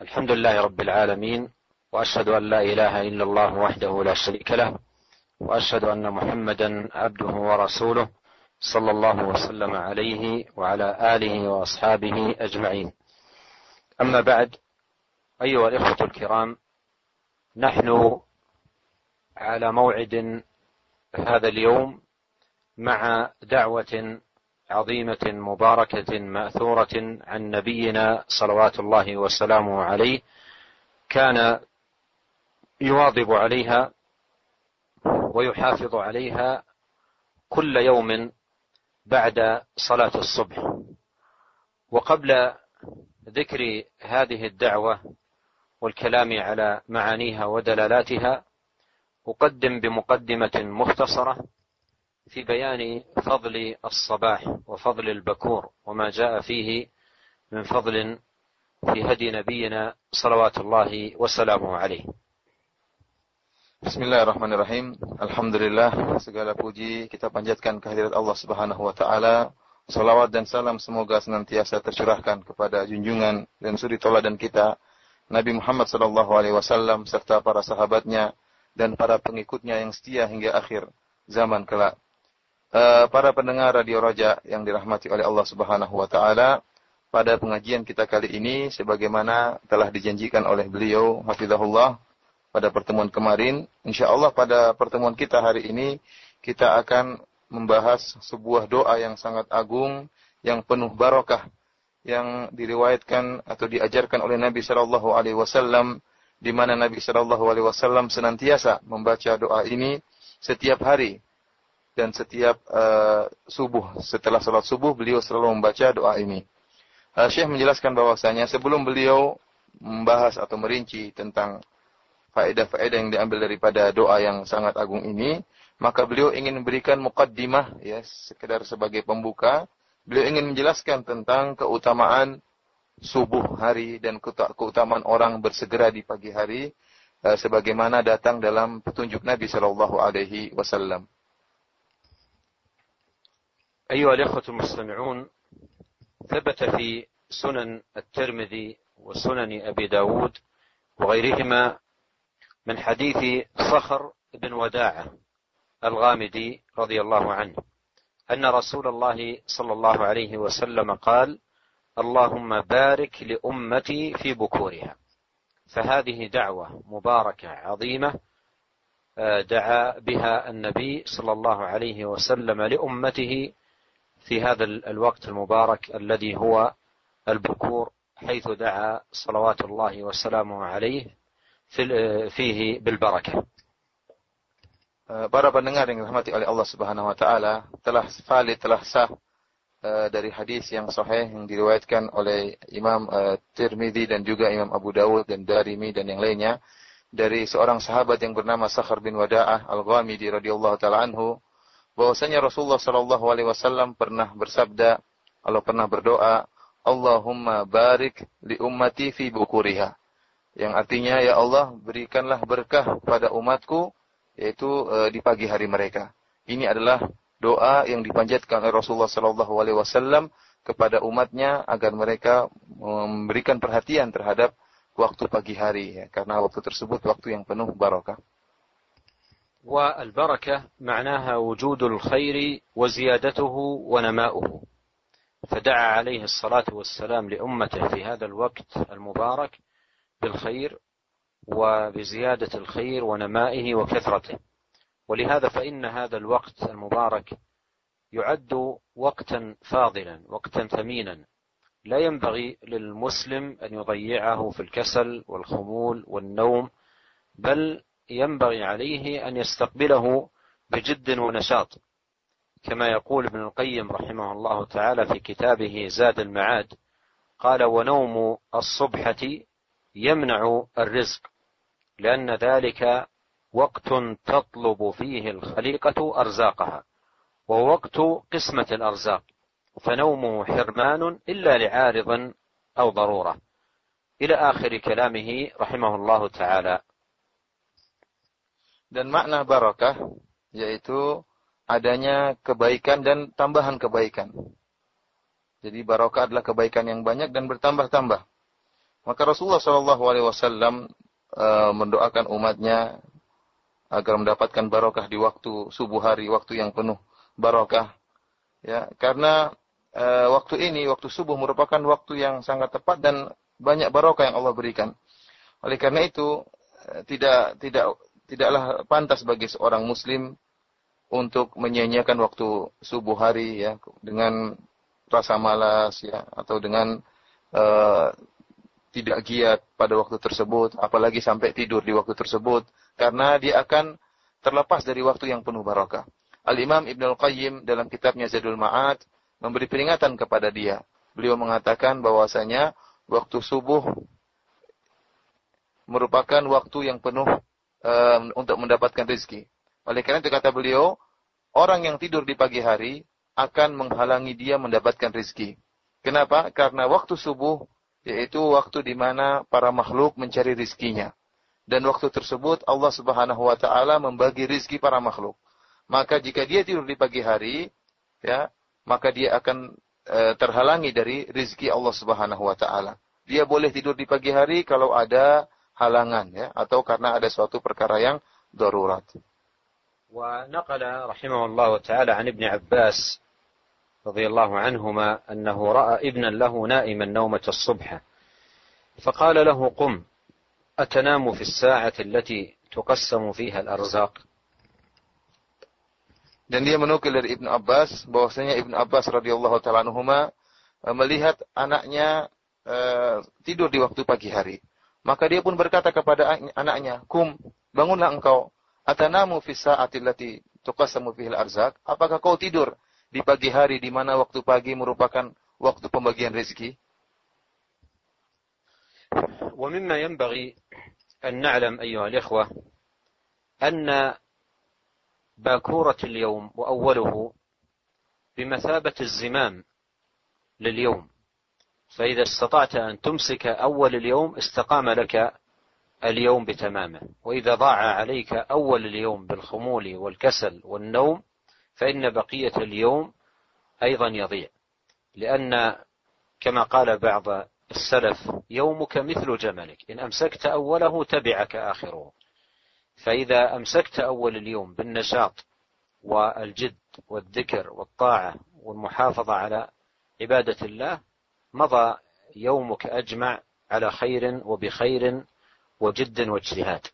الحمد لله رب العالمين وأشهد أن لا إله إلا الله وحده لا شريك له وأشهد أن محمدا عبده ورسوله صلى الله وسلم عليه وعلى آله وأصحابه أجمعين. أما بعد أيها الإخوة الكرام نحن على موعد هذا اليوم مع دعوة عظيمة مباركة مأثورة عن نبينا صلوات الله وسلامه عليه كان يواظب عليها ويحافظ عليها كل يوم بعد صلاة الصبح. وقبل ذكر هذه الدعوة والكلام على معانيها ودلالاتها أقدم بمقدمة مختصرة في بيان فضل الصباح وفضل البكور وما جاء فيه من فضل في هدي نبينا صلوات الله وسلامه عليه Bismillahirrahmanirrahim. Alhamdulillah segala puji kita panjatkan kehadirat Allah Subhanahu wa taala. Salawat dan salam semoga senantiasa tercurahkan kepada junjungan dan suri toladan kita Nabi Muhammad sallallahu alaihi wasallam serta para sahabatnya dan para pengikutnya yang setia hingga akhir zaman kelak. Uh, para pendengar Radio Roja yang dirahmati oleh Allah Subhanahu wa taala, pada pengajian kita kali ini sebagaimana telah dijanjikan oleh beliau hafizahullah pada pertemuan kemarin. Insya Allah pada pertemuan kita hari ini kita akan membahas sebuah doa yang sangat agung, yang penuh barokah, yang diriwayatkan atau diajarkan oleh Nabi Shallallahu Alaihi Wasallam, di mana Nabi Shallallahu Alaihi Wasallam senantiasa membaca doa ini setiap hari dan setiap uh, subuh. Setelah sholat subuh beliau selalu membaca doa ini. Uh, Syekh menjelaskan bahwasanya sebelum beliau membahas atau merinci tentang faedah-faedah yang diambil daripada doa yang sangat agung ini, maka beliau ingin memberikan mukaddimah ya sekedar sebagai pembuka. Beliau ingin menjelaskan tentang keutamaan subuh hari dan keutamaan orang bersegera di pagi hari uh, sebagaimana datang dalam petunjuk Nabi Shallallahu alaihi wasallam. أيها الأخوة المستمعون ثبت في سنن الترمذي وسنن أبي داود وغيرهما من حديث صخر بن وداعة الغامدي رضي الله عنه أن رسول الله صلى الله عليه وسلم قال اللهم بارك لأمتي في بكورها فهذه دعوة مباركة عظيمة آه، دعا بها النبي صلى الله عليه وسلم لأمته في هذا الوقت المبارك الذي هو البكور حيث دعا صلوات الله وسلامه عليه bil barakah. Para pendengar yang dirahmati oleh Allah Subhanahu wa taala, telah valid telah sah uh, dari hadis yang sahih yang diriwayatkan oleh Imam uh, Tirmidzi dan juga Imam Abu Dawud dan Darimi dan yang lainnya dari seorang sahabat yang bernama Sakhar bin Wada'ah Al-Ghamidi radhiyallahu taala anhu bahwasanya Rasulullah sallallahu alaihi wasallam pernah bersabda Allah pernah berdoa Allahumma barik li ummati fi bukuriha yang artinya ya Allah berikanlah berkah pada umatku yaitu e, di pagi hari mereka. Ini adalah doa yang dipanjatkan oleh Rasulullah sallallahu alaihi wasallam kepada umatnya agar mereka memberikan perhatian terhadap waktu pagi hari ya, karena waktu tersebut waktu yang penuh barakah. والبركة معناها وجود الخير وزيادته ونماؤه. فدعا عليه الصلاة والسلام لأمته في هذا الوقت المبارك بالخير وبزيادة الخير ونمائه وكثرته. ولهذا فإن هذا الوقت المبارك يعد وقتا فاضلا وقتا ثمينا. لا ينبغي للمسلم أن يضيعه في الكسل والخمول والنوم بل ينبغي عليه أن يستقبله بجد ونشاط كما يقول ابن القيم رحمه الله تعالى في كتابه زاد المعاد قال ونوم الصبحة يمنع الرزق لأن ذلك وقت تطلب فيه الخليقة أرزاقها وهو وقت قسمة الأرزاق فنومه حرمان إلا لعارض أو ضرورة. إلى آخر كلامه رحمه الله تعالى. Dan makna barakah yaitu adanya kebaikan dan tambahan kebaikan. Jadi barakah adalah kebaikan yang banyak dan bertambah-tambah. Maka Rasulullah Shallallahu Alaihi Wasallam uh, mendoakan umatnya agar mendapatkan barokah di waktu subuh hari, waktu yang penuh barokah. Ya, karena uh, waktu ini, waktu subuh merupakan waktu yang sangat tepat dan banyak barokah yang Allah berikan. Oleh karena itu, uh, tidak tidak tidaklah pantas bagi seorang muslim untuk menyia-nyiakan waktu subuh hari ya dengan rasa malas ya atau dengan uh, tidak giat pada waktu tersebut apalagi sampai tidur di waktu tersebut karena dia akan terlepas dari waktu yang penuh barakah. Al-Imam Ibn Al-Qayyim dalam kitabnya Zadul Ma'ad memberi peringatan kepada dia. Beliau mengatakan bahwasanya waktu subuh merupakan waktu yang penuh um, untuk mendapatkan rezeki. Oleh karena itu kata beliau, orang yang tidur di pagi hari akan menghalangi dia mendapatkan rezeki. Kenapa? Karena waktu subuh yaitu waktu di mana para makhluk mencari rizkinya. Dan waktu tersebut Allah Subhanahu wa taala membagi rizki para makhluk. Maka jika dia tidur di pagi hari, ya, maka dia akan e, terhalangi dari rizki Allah Subhanahu wa taala. Dia boleh tidur di pagi hari kalau ada halangan ya atau karena ada suatu perkara yang darurat. ونقل رحمه الله تعالى عن ابن عباس رضي الله عنهما أنه رأى ابنا له نائما نومة الصبح فقال له قم أتنام في الساعة التي تقسم فيها الأرزاق Dan dia menukil dari Ibnu Abbas bahwasanya Ibnu Abbas radhiyallahu taala anhuma eh, melihat anaknya uh, tidur di waktu pagi hari. Maka dia pun berkata kepada anaknya, "Kum, bangunlah engkau Atanamu fi sa'ati allati tuqassamu fihil arzak? Apakah kau tidur di pagi hari di mana waktu pagi merupakan waktu pembagian rezeki? ومما ينبغي أن نعلم أيها الإخوة أن باكورة اليوم وأوله بمثابة الزمام لليوم فإذا استطعت أن تمسك أول اليوم استقام لك اليوم بتمامه. وإذا ضاع عليك أول اليوم بالخمول والكسل والنوم فإن بقية اليوم أيضا يضيع. لأن كما قال بعض السلف يومك مثل جملك. إن أمسكت أوله تبعك آخره. فإذا أمسكت أول اليوم بالنشاط والجد والذكر والطاعة والمحافظة على عبادة الله مضى يومك أجمع على خير وبخير وجد واجتهاد.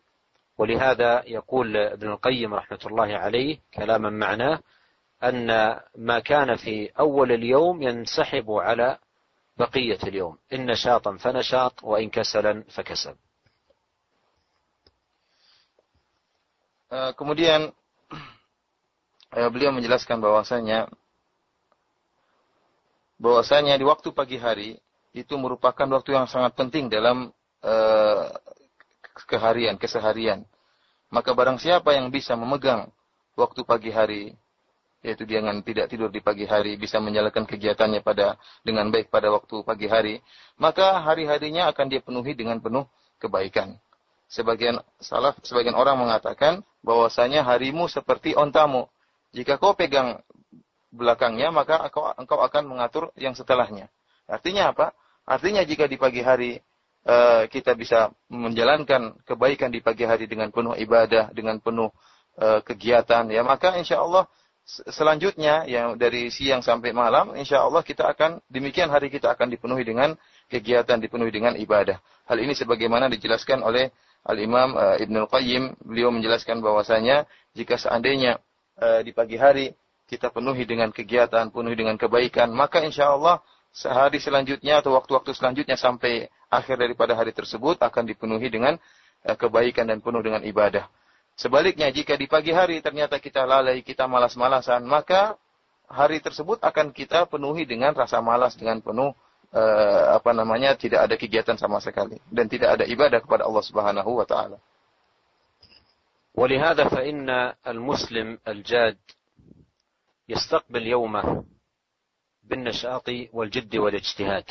ولهذا يقول ابن القيم رحمة الله عليه كلاما معناه أن ما كان في أول اليوم ينسحب على بقية اليوم. إن نشاطا فنشاط وإن كسلا فكسل kemudian beliau menjelaskan bahwasanya bahwasanya di waktu pagi hari itu merupakan waktu yang sangat penting dalam uh, keharian, keseharian. Maka barang siapa yang bisa memegang waktu pagi hari, yaitu dia dengan tidak tidur di pagi hari, bisa menjalankan kegiatannya pada dengan baik pada waktu pagi hari, maka hari-harinya akan dia penuhi dengan penuh kebaikan. Sebagian salaf, sebagian orang mengatakan bahwasanya harimu seperti ontamu. Jika kau pegang belakangnya, maka engkau, engkau akan mengatur yang setelahnya. Artinya apa? Artinya jika di pagi hari Eh, kita bisa menjalankan kebaikan di pagi hari dengan penuh ibadah, dengan penuh uh, kegiatan, ya maka insya Allah selanjutnya yang dari siang sampai malam, insya Allah kita akan demikian hari kita akan dipenuhi dengan kegiatan, dipenuhi dengan ibadah. Hal ini sebagaimana dijelaskan oleh Al Imam uh, eh, Ibnul Qayyim, beliau menjelaskan bahwasanya jika seandainya di pagi hari kita penuhi dengan kegiatan, penuhi dengan kebaikan, maka insya Allah sehari selanjutnya atau waktu-waktu selanjutnya sampai akhir daripada hari tersebut akan dipenuhi dengan eh, kebaikan dan penuh dengan ibadah. Sebaliknya jika di pagi hari ternyata kita lalai, kita malas-malasan, maka hari tersebut akan kita penuhi dengan rasa malas dengan penuh uh, apa namanya tidak ada kegiatan sama sekali dan tidak ada ibadah kepada Allah Subhanahu wa taala. ولهذا فإن المسلم الجاد يستقبل يومه بالنشاط والجد والاجتهاد.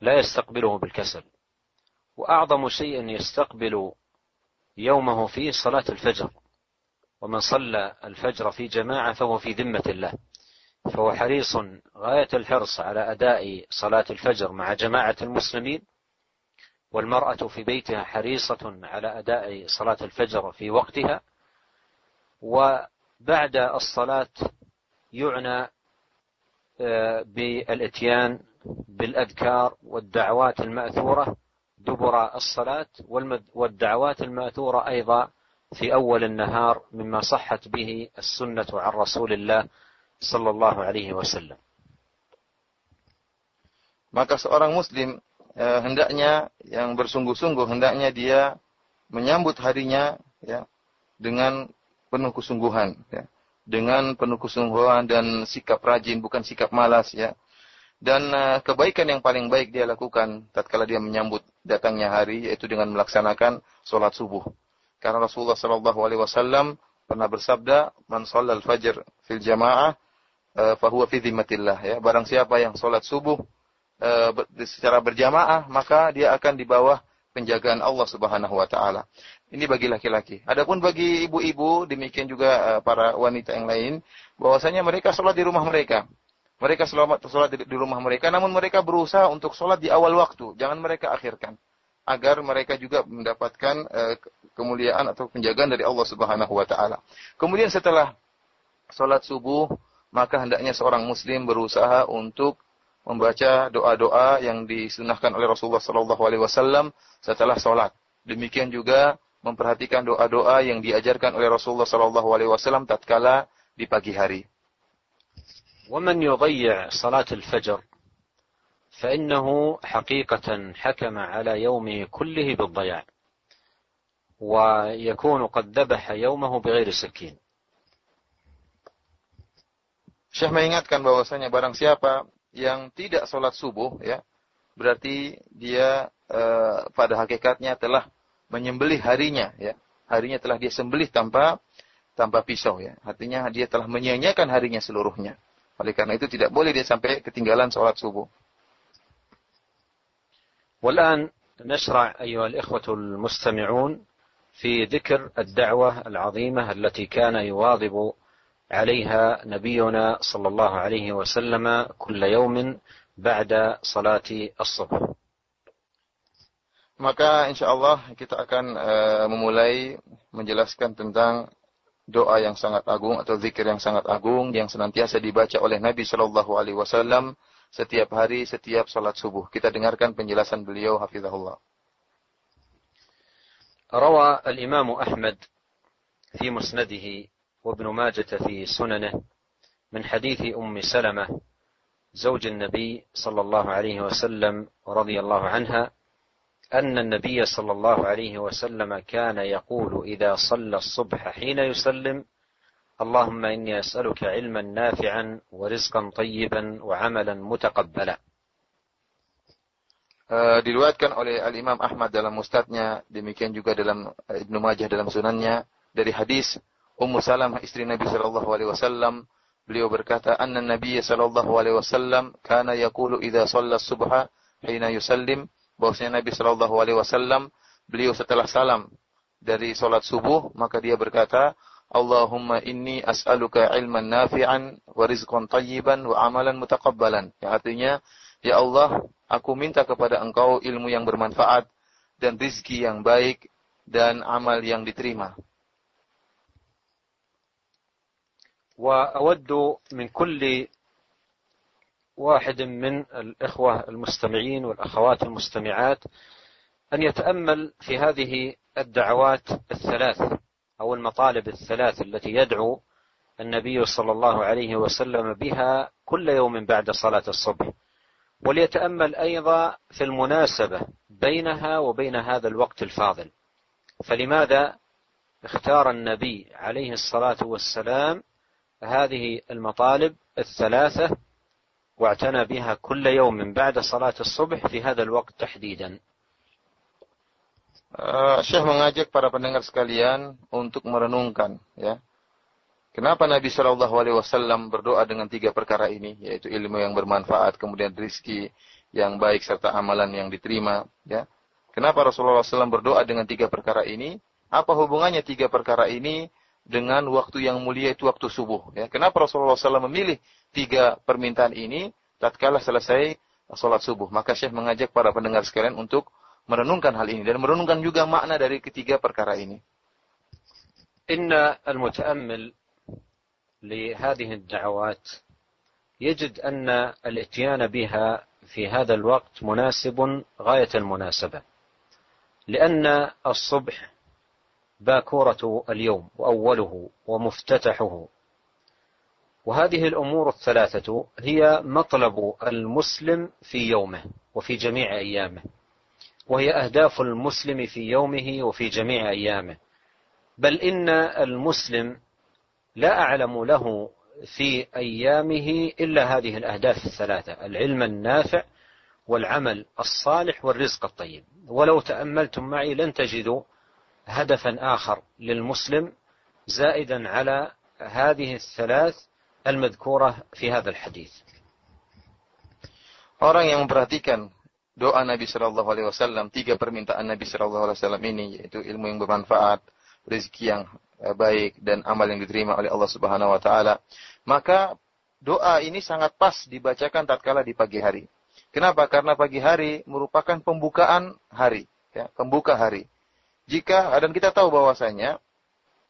لا يستقبله بالكسل. وأعظم شيء يستقبل يومه فيه صلاة الفجر. ومن صلى الفجر في جماعة فهو في ذمة الله. فهو حريص غاية الحرص على أداء صلاة الفجر مع جماعة المسلمين. والمرأة في بيتها حريصة على أداء صلاة الفجر في وقتها. وبعد الصلاة يعنى آه، بالإتيان بالأذكار والدعوات المأثورة دبر الصلاة والدعوات المأثورة أيضا في أول النهار مما صحت به السنة عن رسول الله صلى الله عليه وسلم Maka seorang muslim eh, hendaknya yang bersungguh-sungguh hendaknya dia menyambut harinya ya dengan penuh kesungguhan ya. Dengan penuh kesungguhan dan sikap rajin bukan sikap malas ya. Dan uh, kebaikan yang paling baik dia lakukan tatkala dia menyambut datangnya hari yaitu dengan melaksanakan solat subuh. Karena Rasulullah Shallallahu Alaihi Wasallam pernah bersabda, "Man al fajr fil jamaah, uh, fahuwa fi dhimmatillah." Ya, barang siapa yang solat subuh uh, secara berjamaah, maka dia akan di bawah penjagaan Allah Subhanahu Wa Taala. Ini bagi laki-laki. Adapun bagi ibu-ibu, demikian juga uh, para wanita yang lain, bahwasanya mereka sholat di rumah mereka. Mereka selamat sholat di, rumah mereka, namun mereka berusaha untuk sholat di awal waktu. Jangan mereka akhirkan. Agar mereka juga mendapatkan uh, kemuliaan atau penjagaan dari Allah Subhanahu wa taala. Kemudian setelah sholat subuh, maka hendaknya seorang muslim berusaha untuk membaca doa-doa yang disunahkan oleh Rasulullah sallallahu alaihi wasallam setelah sholat. Demikian juga memperhatikan doa-doa yang diajarkan oleh Rasulullah sallallahu alaihi wasallam tatkala di pagi hari. ومن يضيع صلاة الفجر فإنه حقيقة حكم على يومه كله بالضياع ويكون قد ذبح يومه بغير سكين Syekh mengingatkan bahwasanya barang siapa yang tidak sholat subuh ya berarti dia e, pada hakikatnya telah menyembelih harinya ya harinya telah dia sembelih tanpa tanpa pisau ya artinya dia telah menyia-nyiakan harinya seluruhnya Oleh karena itu tidak boleh dia sampai ketinggalan sholat subuh. والآن نشرع أيها الإخوة المستمعون في ذكر الدعوة العظيمة التي كان يواظب عليها نبينا صلى الله عليه وسلم كل يوم بعد صلاة الصبح. Maka insya Allah kita akan uh, memulai menjelaskan tentang doa yang sangat agung atau zikir yang sangat agung yang senantiasa dibaca oleh Nabi Shallallahu Alaihi Wasallam setiap hari, setiap salat subuh. Kita dengarkan penjelasan beliau, hafizahullah. روى الإمام أحمد في مسنده وابن ماجة في سننه من حديث أم سلمة زوج النبي صلى الله عليه وسلم رضي الله عنها أن النبي صلى الله عليه وسلم كان يقول إذا صلى الصبح حين يسلم اللهم إني أسألك علما نافعا ورزقا طيبا وعملا متقبلا. Uh, diriwayatkan oleh Al Imam Ahmad dalam mustadnya, demikian juga dalam uh, Ibnu Majah dalam sunannya dari hadis Ummu Salamah istri Nabi sallallahu alaihi wasallam beliau berkata anna Nabi sallallahu alaihi wasallam kana yaqulu idza shalla subha hina yusallim. Bahwasanya Nabi Shallallahu Alaihi Wasallam beliau setelah salam dari sholat subuh maka dia berkata Allahumma inni as'aluka ilman nafi'an wa rizqan tayyiban wa amalan mutaqabbalan. Yang artinya ya Allah aku minta kepada engkau ilmu yang bermanfaat dan rizki yang baik dan amal yang diterima وأود من كل واحد من الإخوة المستمعين والأخوات المستمعات أن يتأمل في هذه الدعوات الثلاث أو المطالب الثلاث التي يدعو النبي صلى الله عليه وسلم بها كل يوم بعد صلاة الصبح. وليتأمل أيضا في المناسبة بينها وبين هذا الوقت الفاضل. فلماذا اختار النبي عليه الصلاة والسلام هذه المطالب الثلاثة واعتنى بها كل يوم بعد صلاة الصبح في هذا الوقت تحديدا Uh, Syekh mengajak para pendengar sekalian untuk merenungkan ya. Kenapa Nabi Shallallahu alaihi wasallam berdoa dengan tiga perkara ini yaitu ilmu yang bermanfaat, kemudian rizki yang baik serta amalan yang diterima ya. Kenapa Rasulullah SAW berdoa dengan tiga perkara ini? Apa hubungannya tiga perkara ini dengan waktu yang mulia itu waktu subuh ya. Kenapa Rasulullah SAW memilih tiga permintaan ini tatkala selesai salat subuh. Maka Syekh mengajak para pendengar sekalian untuk merenungkan hal ini dan merenungkan juga makna dari ketiga perkara ini. Inna al-muta'ammil لهذه الدعوات يجد أن الاتيان بها في هذا الوقت مناسب غاية المناسبة لأن الصبح باكورة اليوم وأوله ومفتتحه. وهذه الأمور الثلاثة هي مطلب المسلم في يومه وفي جميع أيامه وهي أهداف المسلم في يومه وفي جميع أيامه. بل إن المسلم لا أعلم له في أيامه إلا هذه الأهداف الثلاثة العلم النافع والعمل الصالح والرزق الطيب. ولو تأملتم معي لن تجدوا هدفا آخر للمسلم زائدا على هذه الثلاث المذكورة في هذا الحديث Orang yang memperhatikan doa Nabi Shallallahu Alaihi Wasallam, tiga permintaan Nabi Shallallahu Alaihi Wasallam ini, yaitu ilmu yang bermanfaat, rezeki yang eh, baik, dan amal yang diterima oleh Allah Subhanahu Wa Taala, maka doa ini sangat pas dibacakan tatkala di pagi hari. Kenapa? Karena pagi hari merupakan pembukaan hari, ya, pembuka hari. Jika dan kita tahu bahwasanya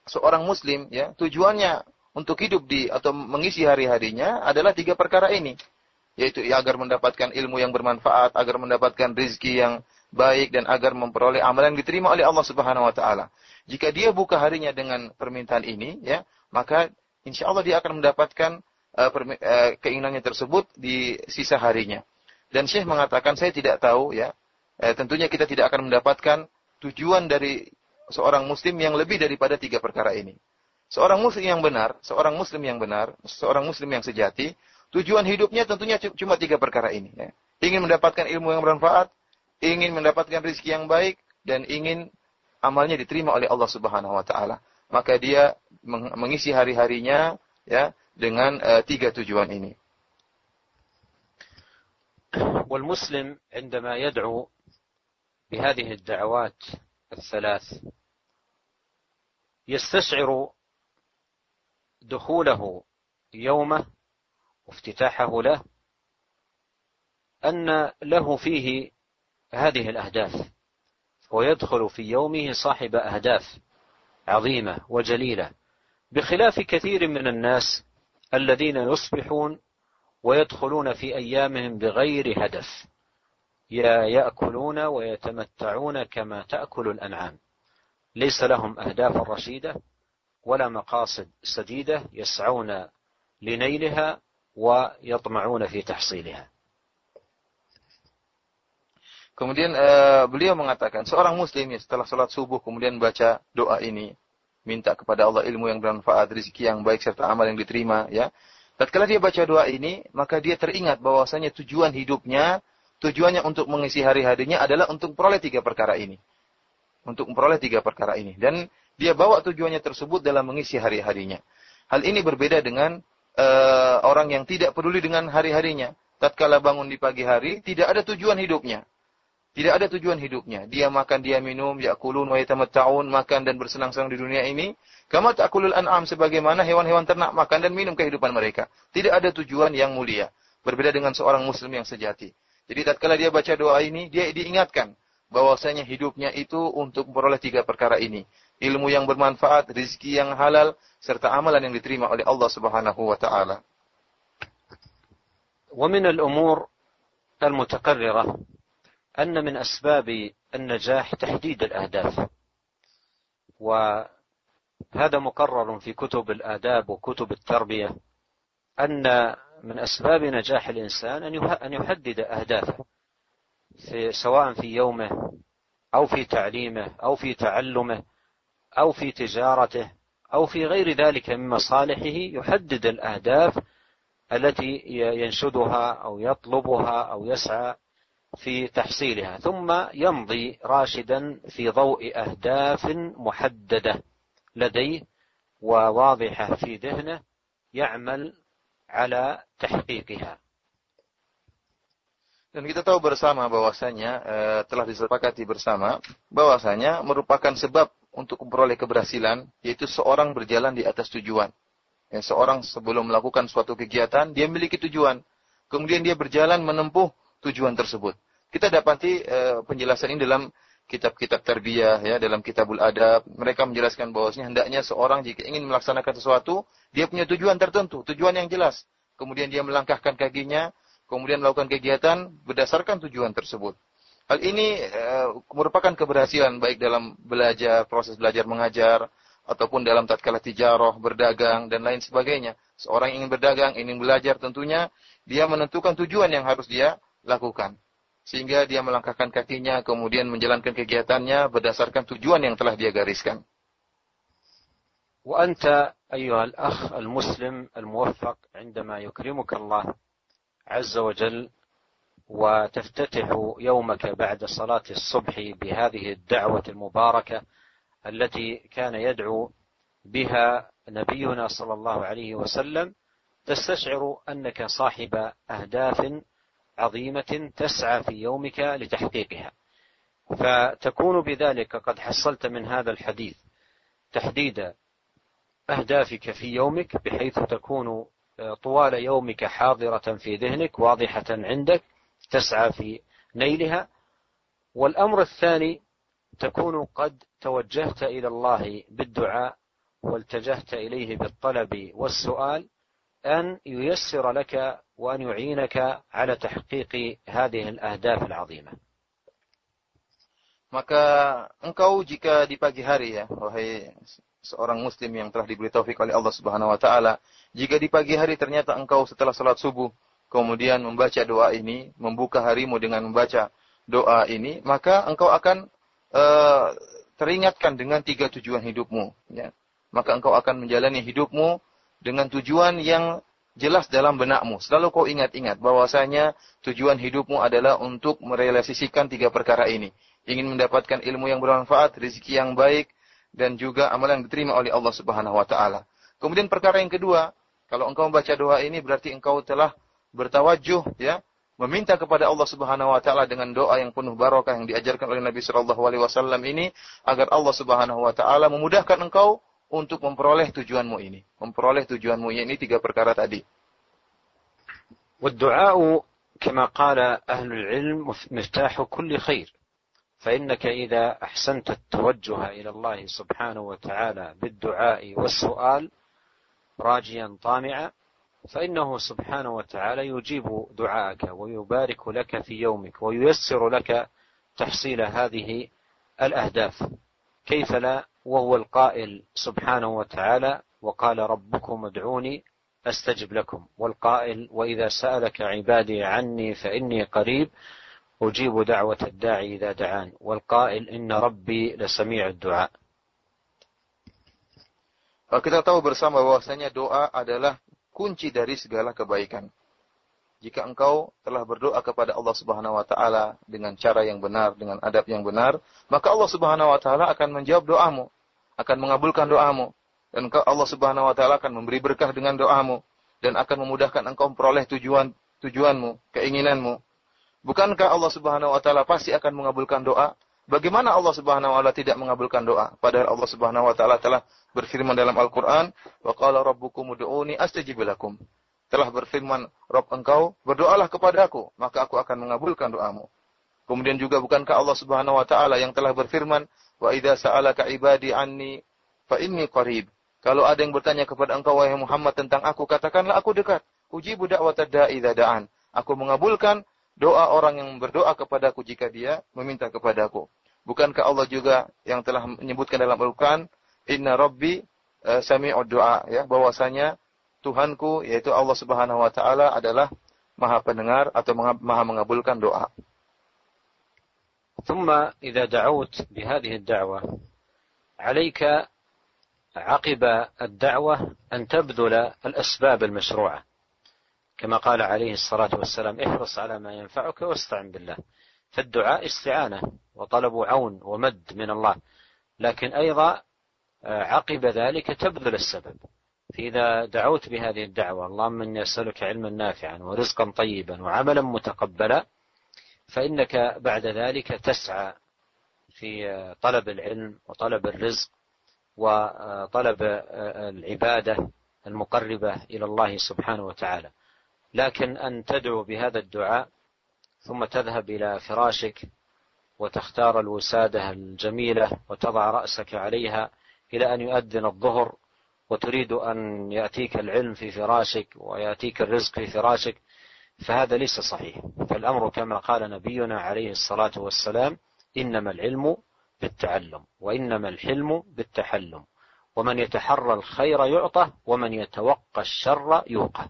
seorang Muslim, ya, tujuannya untuk hidup di atau mengisi hari-harinya adalah tiga perkara ini. Yaitu ya, agar mendapatkan ilmu yang bermanfaat, agar mendapatkan rizki yang baik, dan agar memperoleh amalan yang diterima oleh Allah Subhanahu Wa Taala. Jika dia buka harinya dengan permintaan ini, ya, maka insya Allah dia akan mendapatkan uh, uh, keinginannya tersebut di sisa harinya. Dan Syekh mengatakan saya tidak tahu, ya, uh, tentunya kita tidak akan mendapatkan tujuan dari seorang Muslim yang lebih daripada tiga perkara ini. Seorang muslim yang benar, seorang muslim yang benar, seorang muslim yang sejati, tujuan hidupnya tentunya cuma tiga perkara ini. Ya. Ingin mendapatkan ilmu yang bermanfaat, ingin mendapatkan rezeki yang baik, dan ingin amalnya diterima oleh Allah Subhanahu Wa Taala. Maka dia mengisi hari-harinya ya dengan uh, tiga tujuan ini. والمسلم عندما يدعو بهذه الدعوات الثلاث. يستشعر دخوله يومه وافتتاحه له أن له فيه هذه الأهداف. ويدخل في يومه صاحب أهداف عظيمة وجليلة بخلاف كثير من الناس الذين يصبحون ويدخلون في أيامهم بغير هدف. يأكلون ويتمتعون كما تأكل الأنعام ليس لهم أهداف رشيدة ولا مقاصد سديدة يسعون لنيلها ويطمعون في تحصيلها Kemudian uh, beliau mengatakan seorang muslim ya setelah sholat subuh kemudian baca doa ini minta kepada Allah ilmu yang bermanfaat, rezeki yang baik serta amal yang diterima ya. Tatkala dia baca doa ini, maka dia teringat bahwasanya tujuan hidupnya, tujuannya untuk mengisi hari-harinya adalah untuk memperoleh tiga perkara ini. Untuk memperoleh tiga perkara ini dan dia bawa tujuannya tersebut dalam mengisi hari-harinya. Hal ini berbeda dengan uh, orang yang tidak peduli dengan hari-harinya. Tatkala bangun di pagi hari, tidak ada tujuan hidupnya. Tidak ada tujuan hidupnya. Dia makan, dia minum, yakulun wa yatamatta'un, makan dan bersenang-senang di dunia ini. Kama ta'kulul an'am sebagaimana hewan-hewan ternak makan dan minum kehidupan mereka. Tidak ada tujuan yang mulia. Berbeda dengan seorang muslim yang sejati. Jadi tatkala dia baca doa ini, dia diingatkan bahwasanya hidupnya itu untuk memperoleh tiga perkara ini ilmu yang bermanfaat, rizki yang halal, serta amalan yang diterima oleh Allah Subhanahu wa taala. ومن الأمور المتقررة أن من أسباب النجاح تحديد الأهداف وهذا مقرر في كتب الآداب وكتب التربية أن من أسباب نجاح الإنسان أن يحدد أهدافه في سواء في يومه أو في تعليمه أو في تعلمه أو في تجارته أو في غير ذلك من مصالحه يحدد الأهداف التي ينشدها أو يطلبها أو يسعى في تحصيلها ثم يمضي راشدا في ضوء أهداف محددة لديه وواضحة في ذهنه يعمل ala tahqiqiha. Dan kita tahu bersama bahwasanya e, telah disepakati bersama bahwasanya merupakan sebab untuk memperoleh keberhasilan yaitu seorang berjalan di atas tujuan. Ya, seorang sebelum melakukan suatu kegiatan dia memiliki tujuan. Kemudian dia berjalan menempuh tujuan tersebut. Kita dapati e, penjelasan ini dalam kitab-kitab tarbiyah ya, dalam kitabul adab. Mereka menjelaskan bahwasanya hendaknya seorang jika ingin melaksanakan sesuatu, dia punya tujuan tertentu, tujuan yang jelas. Kemudian dia melangkahkan kakinya, kemudian melakukan kegiatan berdasarkan tujuan tersebut. Hal ini uh, merupakan keberhasilan baik dalam belajar, proses belajar mengajar, ataupun dalam tatkala tijarah, berdagang, dan lain sebagainya. Seorang ingin berdagang, ingin belajar tentunya, dia menentukan tujuan yang harus dia lakukan. Sehingga dia melangkahkan kakinya, kemudian menjalankan kegiatannya berdasarkan tujuan yang telah dia gariskan. وأنت أيها الأخ المسلم الموفق عندما يكرمك الله عز وجل وتفتتح يومك بعد صلاة الصبح بهذه الدعوة المباركة التي كان يدعو بها نبينا صلى الله عليه وسلم تستشعر أنك صاحب أهداف عظيمة تسعى في يومك لتحقيقها. فتكون بذلك قد حصلت من هذا الحديث تحديد أهدافك في يومك بحيث تكون طوال يومك حاضرة في ذهنك واضحة عندك تسعى في نيلها. والأمر الثاني تكون قد توجهت إلى الله بالدعاء والتجهت إليه بالطلب والسؤال أن ييسر لك وأن يعينك على تحقيق هذه الأهداف العظيمة Maka engkau jika di pagi hari ya, wahai seorang muslim yang telah diberi taufik oleh Allah Subhanahu wa taala, jika di pagi hari ternyata engkau setelah salat subuh kemudian membaca doa ini, membuka harimu dengan membaca doa ini, maka engkau akan uh, teringatkan dengan tiga tujuan hidupmu, ya. Maka engkau akan menjalani hidupmu dengan tujuan yang jelas dalam benakmu. Selalu kau ingat-ingat bahwasanya tujuan hidupmu adalah untuk merealisasikan tiga perkara ini. Ingin mendapatkan ilmu yang bermanfaat, rezeki yang baik, dan juga amalan yang diterima oleh Allah Subhanahu wa taala. Kemudian perkara yang kedua, kalau engkau membaca doa ini berarti engkau telah bertawajuh ya, meminta kepada Allah Subhanahu wa taala dengan doa yang penuh barokah yang diajarkan oleh Nabi sallallahu alaihi wasallam ini agar Allah Subhanahu wa taala memudahkan engkau untuk memperoleh tujuanmu ini. Memperoleh tujuanmu ini tiga perkara tadi. والدعاء كما قال أهل العلم مفتاح كل خير فإنك إذا أحسنت التوجه إلى الله سبحانه وتعالى بالدعاء والسؤال راجيا طامعا فإنه سبحانه وتعالى يجيب دعاءك ويبارك لك في يومك وييسر لك تحصيل هذه الأهداف كيف لا وهو القائل سبحانه وتعالى وقال ربكم ادعوني أستجب لكم. والقائل وإذا سألك عبادي عني فإني قريب أجيب دعوة الداعي إذا دعان. والقائل إن ربي لسميع الدعاء. Kita tahu bersama bahwasanya doa adalah kunci dari segala kebaikan. Jika engkau telah berdoa kepada Allah Subhanahu wa taala dengan cara yang benar, dengan adab yang benar, maka Allah Subhanahu wa taala akan menjawab doamu, akan mengabulkan doamu dan Allah Subhanahu wa taala akan memberi berkah dengan doamu dan akan memudahkan engkau memperoleh tujuan tujuanmu, keinginanmu. Bukankah Allah Subhanahu wa taala pasti akan mengabulkan doa? Bagaimana Allah Subhanahu wa taala tidak mengabulkan doa? Padahal Allah Subhanahu wa taala telah berfirman dalam Al-Qur'an, "Wa qala rabbukum ud'uni astajib lakum." Telah berfirman, "Rabb engkau, berdoalah kepadaku, maka aku akan mengabulkan doamu." Kemudian juga bukankah Allah Subhanahu wa taala yang telah berfirman, "Wa idza sa'alaka ibadi anni fa inni qarib." Kalau ada yang bertanya kepada engkau wahai Muhammad tentang aku, katakanlah aku dekat. Ujibu da'watad da'i da'an. Aku mengabulkan doa orang yang berdoa kepadaku jika dia meminta kepadaku. Bukankah Allah juga yang telah menyebutkan dalam Al-Quran, Inna Rabbi uh, sami'ud doa, ya, bahwasanya Tuhanku, yaitu Allah Subhanahu wa taala adalah Maha pendengar atau Maha mengabulkan doa. ثم إذا دعوت بهذه الدعوة عليك عقب الدعوة أن تبذل الأسباب المشروعة. كما قال عليه الصلاة والسلام احرص على ما ينفعك واستعن بالله. فالدعاء استعانة وطلب عون ومد من الله. لكن أيضا آه، عقب ذلك تبذل السبب. فإذا دعوت بهذه الدعوة اللهم إني أسألك علما نافعا ورزقا طيبا وعملا متقبلا فإنك بعد ذلك تسعى في طلب العلم وطلب الرزق وطلب العبادة المقربة إلى الله سبحانه وتعالى. لكن أن تدعو بهذا الدعاء ثم تذهب إلى فراشك وتختار الوسادة الجميلة وتضع رأسك عليها إلى أن يؤذن الظهر وتريد أن يأتيك العلم في فراشك ويأتيك الرزق في فراشك فهذا ليس صحيح. فالأمر كما قال نبينا عليه الصلاة والسلام إنما العلم بالتعلم وإنما الحلم بالتحلم. ومن يتحرى الخير يعطى ومن يتوقى الشر يوقى.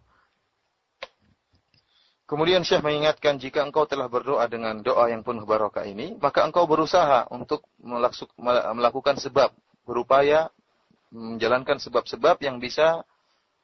Kemudian Syekh mengingatkan jika engkau telah berdoa dengan doa yang penuh barokah ini, maka engkau berusaha untuk melakukan sebab, berupaya menjalankan sebab-sebab yang bisa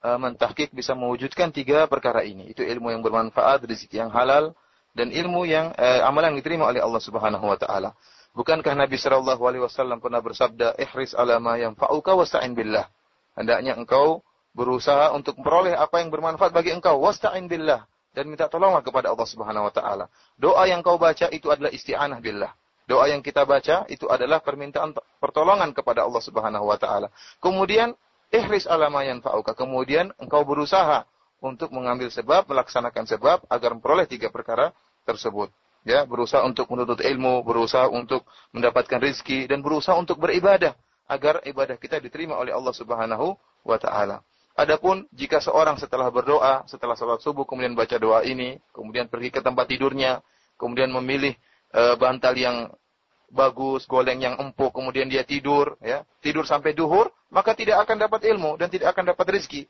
uh, mentahkik, bisa mewujudkan tiga perkara ini. Itu ilmu yang bermanfaat, rezeki yang halal, dan ilmu yang uh, amalan yang diterima oleh Allah Subhanahu wa taala. Bukankah Nabi sallallahu alaihi wasallam pernah bersabda, "Ihris ala ma yanfa'uka wasta'in billah." Hendaknya engkau berusaha untuk memperoleh apa yang bermanfaat bagi engkau, wasta'in billah dan minta tolonglah kepada Allah Subhanahu wa taala. Doa yang kau baca itu adalah isti'anah billah. Doa yang kita baca itu adalah permintaan pertolongan kepada Allah Subhanahu wa taala. Kemudian ihris ala ma yanfa'uka. Kemudian engkau berusaha untuk mengambil sebab, melaksanakan sebab agar memperoleh tiga perkara tersebut. Ya, berusaha untuk menuntut ilmu, berusaha untuk mendapatkan rizki, dan berusaha untuk beribadah agar ibadah kita diterima oleh Allah Subhanahu wa taala. Adapun jika seorang setelah berdoa, setelah sholat subuh kemudian baca doa ini, kemudian pergi ke tempat tidurnya, kemudian memilih e, bantal yang bagus, goleng yang empuk, kemudian dia tidur, ya, tidur sampai duhur, maka tidak akan dapat ilmu dan tidak akan dapat rezeki.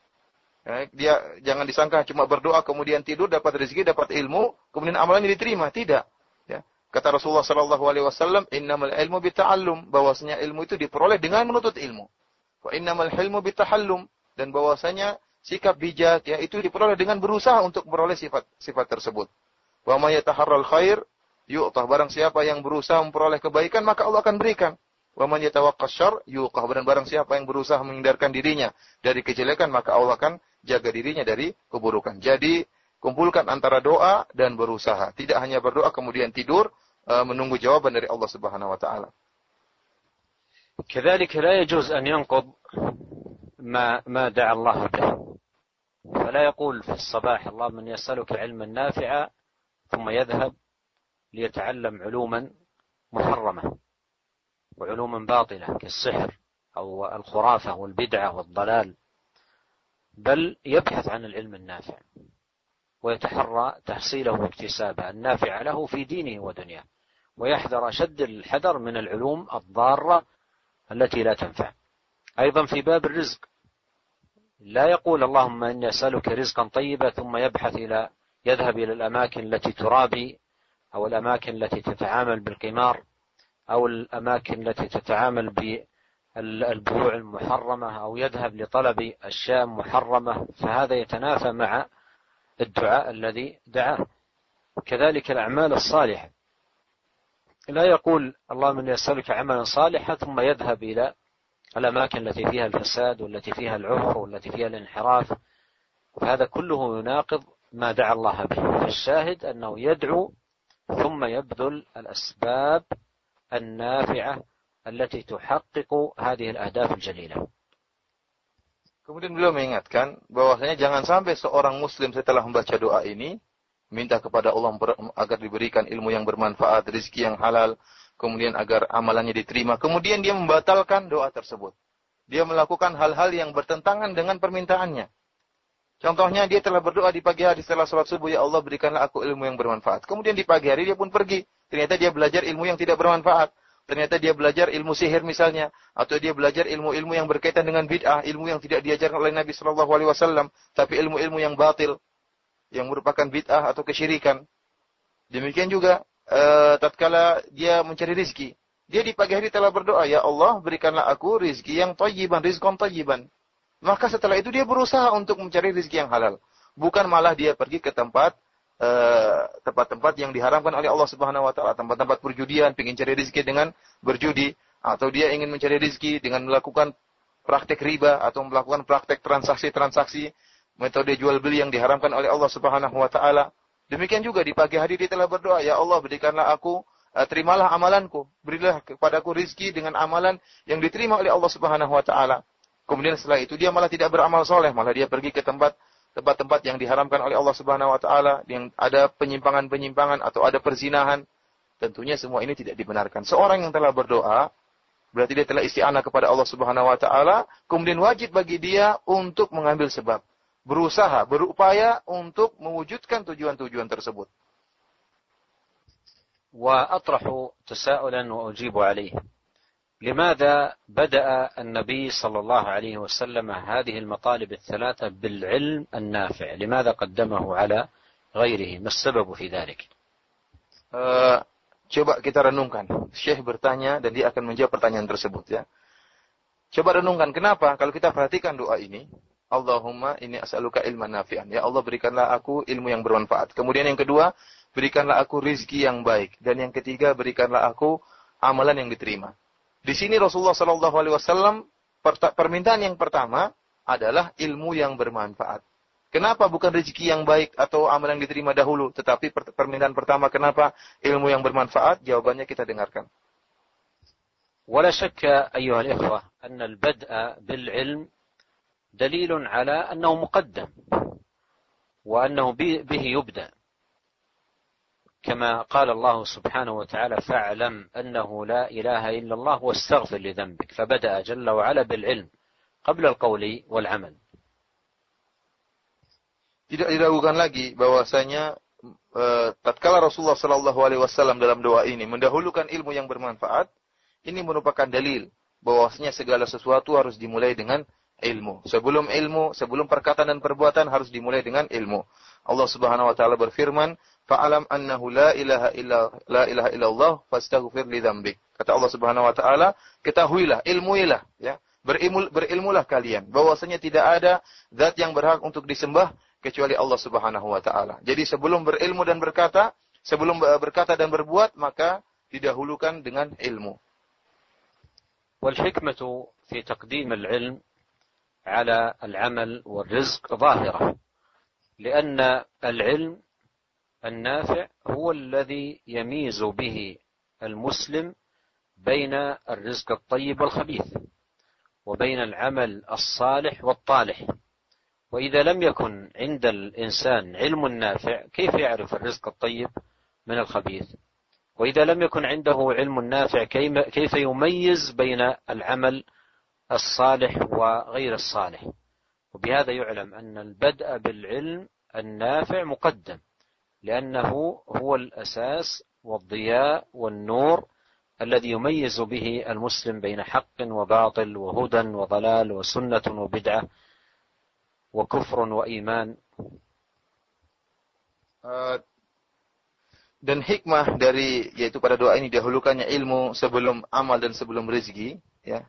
Ya, dia jangan disangka cuma berdoa kemudian tidur dapat rezeki, dapat ilmu, kemudian amalannya diterima, tidak. Ya. Kata Rasulullah Shallallahu Alaihi Wasallam, Innamal ilmu bita'allum, bahwasanya ilmu itu diperoleh dengan menuntut ilmu. Wa innamal ilmu bitahallum, dan bahwasanya sikap bijak ya itu diperoleh dengan berusaha untuk memperoleh sifat sifat tersebut. Wa may yataharral khair yu'tah barang siapa yang berusaha memperoleh kebaikan maka Allah akan berikan. Wa man yatawaqqas syarr yuqah dan barang siapa yang berusaha menghindarkan dirinya dari kejelekan maka Allah akan jaga dirinya dari keburukan. Jadi kumpulkan antara doa dan berusaha. Tidak hanya berdoa kemudian tidur uh, menunggu jawaban dari Allah Subhanahu wa taala. كذلك لا يجوز أن ينقض ما ما دعا الله به فلا يقول في الصباح اللهم من يسألك علما نافعا ثم يذهب ليتعلم علوما محرمة وعلوما باطلة كالسحر أو الخرافة والبدعة والضلال بل يبحث عن العلم النافع ويتحرى تحصيله واكتسابه النافع له في دينه ودنياه ويحذر أشد الحذر من العلوم الضارة التي لا تنفع. أيضا في باب الرزق لا يقول اللهم إني أسألك رزقا طيبا ثم يبحث إلى يذهب إلى الأماكن التي ترابي أو الأماكن التي تتعامل بالقمار أو الأماكن التي تتعامل بالبيوع المحرمة أو يذهب لطلب أشياء محرمة. فهذا يتنافى مع الدعاء الذي دعاه. كذلك الأعمال الصالحة. لا يقول اللهم إني أسألك عملا صالحا ثم يذهب إلى الأماكن التي فيها الفساد والتي فيها العهر والتي فيها الانحراف. وهذا كله يناقض ما دعا الله به. فالشاهد أنه يدعو ثم يبذل الأسباب النافعة التي تحقق هذه الأهداف الجليلة Kemudian beliau mengingatkan bahwasanya jangan sampai seorang muslim setelah membaca doa ini minta kepada Allah agar diberikan ilmu yang bermanfaat, rezeki yang halal, kemudian agar amalannya diterima, kemudian dia membatalkan doa tersebut. Dia melakukan hal-hal yang bertentangan dengan permintaannya. Contohnya dia telah berdoa di pagi hari setelah sholat subuh, ya Allah berikanlah aku ilmu yang bermanfaat. Kemudian di pagi hari dia pun pergi. Ternyata dia belajar ilmu yang tidak bermanfaat. Ternyata dia belajar ilmu sihir misalnya, atau dia belajar ilmu-ilmu yang berkaitan dengan bid'ah, ilmu yang tidak diajarkan oleh Nabi Shallallahu Alaihi Wasallam, tapi ilmu-ilmu yang batil, yang merupakan bid'ah atau kesyirikan. Demikian juga uh, tatkala dia mencari rizki. Dia di pagi hari telah berdoa, Ya Allah berikanlah aku rizki yang toyiban, rizkon toyiban. Maka setelah itu dia berusaha untuk mencari rizki yang halal. Bukan malah dia pergi ke tempat eh, tempat-tempat yang diharamkan oleh Allah Subhanahu wa taala, tempat-tempat perjudian, ingin cari rizki dengan berjudi atau dia ingin mencari rizki dengan melakukan praktek riba atau melakukan praktek transaksi-transaksi metode jual beli yang diharamkan oleh Allah Subhanahu wa taala. Demikian juga di pagi hari dia telah berdoa, Ya Allah berikanlah aku, uh, terimalah amalanku, berilah kepadaku rizki dengan amalan yang diterima oleh Allah Subhanahu Wa Taala. Kemudian setelah itu dia malah tidak beramal soleh, malah dia pergi ke tempat tempat-tempat yang diharamkan oleh Allah Subhanahu wa taala, yang ada penyimpangan-penyimpangan atau ada perzinahan, tentunya semua ini tidak dibenarkan. Seorang yang telah berdoa berarti dia telah isti'anah kepada Allah Subhanahu wa taala, kemudian wajib bagi dia untuk mengambil sebab, berusaha, berupaya untuk mewujudkan tujuan-tujuan tersebut. وأطرح تساؤلا وأجيب عليه لماذا بدأ النبي صلى الله عليه وسلم هذه المطالب الثلاثة بالعلم النافع لماذا قدمه على غيره ما السبب في ذلك uh, coba kita renungkan Syekh bertanya dan dia akan menjawab pertanyaan tersebut ya coba renungkan kenapa kalau kita perhatikan doa ini Allahumma ini as'aluka ilman nafi'an ya Allah berikanlah aku ilmu yang bermanfaat kemudian yang kedua berikanlah aku rizki yang baik dan yang ketiga berikanlah aku amalan yang diterima di sini Rasulullah Shallallahu Alaihi Wasallam permintaan yang pertama adalah ilmu yang bermanfaat. Kenapa bukan rezeki yang baik atau amal yang diterima dahulu, tetapi permintaan pertama kenapa ilmu yang bermanfaat? Jawabannya kita dengarkan. ولا شك أيها الإخوة أن البدء بالعلم دليل على أنه مقدم وأنه به يبدأ كما قال الله سبحانه وتعالى فاعلم أنه لا إله إلا الله واستغفر لذنبك فبدأ جل وعلا بالعلم قبل القول والعمل Tidak diragukan lagi bahwasanya e, tatkala Rasulullah Shallallahu Alaihi Wasallam dalam doa ini mendahulukan ilmu yang bermanfaat, ini merupakan dalil bahwasanya segala sesuatu harus dimulai dengan ilmu. Sebelum ilmu, sebelum perkataan dan perbuatan harus dimulai dengan ilmu. Allah Subhanahu wa taala berfirman, fa'alam annahu la ilaha illa la ilaha illallah fastaghfir li dzambik. Kata Allah Subhanahu wa taala, ketahuilah, ilmuilah ya. Berilmu, berilmulah kalian bahwasanya tidak ada zat yang berhak untuk disembah kecuali Allah Subhanahu wa taala. Jadi sebelum berilmu dan berkata, sebelum berkata dan berbuat maka didahulukan dengan ilmu. والحكمة في تقديم العلم على العمل والرزق ظاهرة لأن العلم النافع هو الذي يميز به المسلم بين الرزق الطيب والخبيث وبين العمل الصالح والطالح. وإذا لم يكن عند الإنسان علم نافع كيف يعرف الرزق الطيب من الخبيث؟ وإذا لم يكن عنده علم نافع كيف يميز بين العمل الصالح وغير الصالح؟ وبهذا يعلم أن البدء بالعلم النافع مقدم. لأنه هو الأساس والضياء والنور الذي يميز به المسلم بين حق وباطل وهدى وضلال وسنة وبدعة وكفر وإيمان dan hikmah dari yaitu pada doa ini dahulukannya ilmu sebelum amal dan sebelum rezeki ya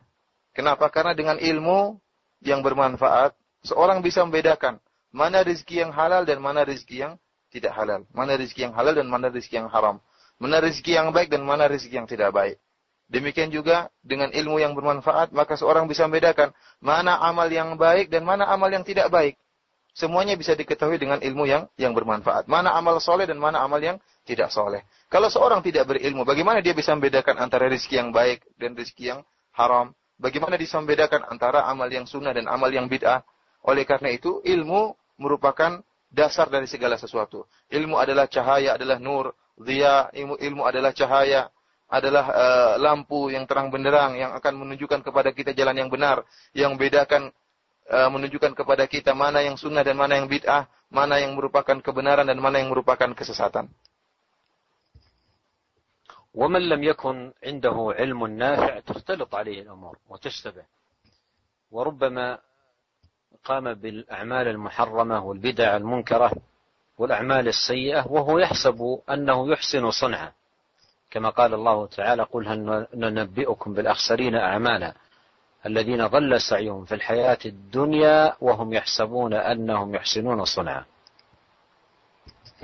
kenapa karena dengan ilmu yang bermanfaat seorang bisa membedakan mana rezeki yang halal dan mana rezeki yang tidak halal. Mana rezeki yang halal dan mana rezeki yang haram. Mana rezeki yang baik dan mana rezeki yang tidak baik. Demikian juga dengan ilmu yang bermanfaat, maka seorang bisa membedakan mana amal yang baik dan mana amal yang tidak baik. Semuanya bisa diketahui dengan ilmu yang yang bermanfaat. Mana amal soleh dan mana amal yang tidak soleh. Kalau seorang tidak berilmu, bagaimana dia bisa membedakan antara rezeki yang baik dan rezeki yang haram? Bagaimana bisa membedakan antara amal yang sunnah dan amal yang bid'ah? Oleh karena itu, ilmu merupakan dasar dari segala sesuatu. Ilmu adalah cahaya, adalah nur, dia ilmu, ilmu adalah cahaya, adalah uh, lampu yang terang benderang yang akan menunjukkan kepada kita jalan yang benar, yang bedakan uh, menunjukkan kepada kita mana yang sunnah dan mana yang bid'ah, mana yang merupakan kebenaran dan mana yang merupakan kesesatan. ومن لم يكن عنده علم نافع تختلط عليه الأمور وتشتبه وربما قام بالأعمال المحرمة والبدع المنكرة والأعمال السيئة وهو يحسب أنه يحسن صنعا كما قال الله تعالى قل هل ننبئكم بالأخسرين أعمالا الذين ضل سعيهم في الحياة الدنيا وهم يحسبون أنهم يحسنون صنعا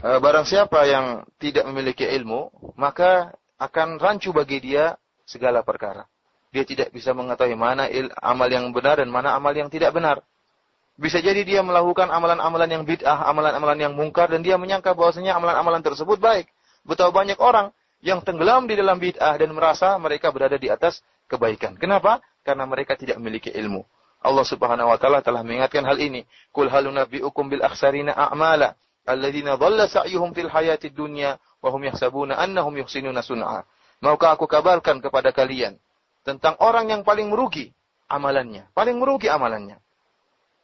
Barang siapa yang tidak memiliki ilmu, maka akan rancu bagi dia segala perkara. Dia tidak bisa mengetahui mana amal yang benar dan mana amal yang tidak benar. Bisa jadi dia melakukan amalan-amalan yang bid'ah, amalan-amalan yang mungkar, dan dia menyangka bahwasanya amalan-amalan tersebut baik. Betapa banyak orang yang tenggelam di dalam bid'ah dan merasa mereka berada di atas kebaikan. Kenapa? Karena mereka tidak memiliki ilmu. Allah Subhanahu wa taala telah mengingatkan hal ini. Qul hal nunabbiukum bil akhsarina a'mala alladziina dhalla sa'yuhum fil hayatid dunya wa hum yahsabuna annahum yuhsinuna sun'a. Maukah aku kabarkan kepada kalian tentang orang yang paling merugi amalannya, paling merugi amalannya.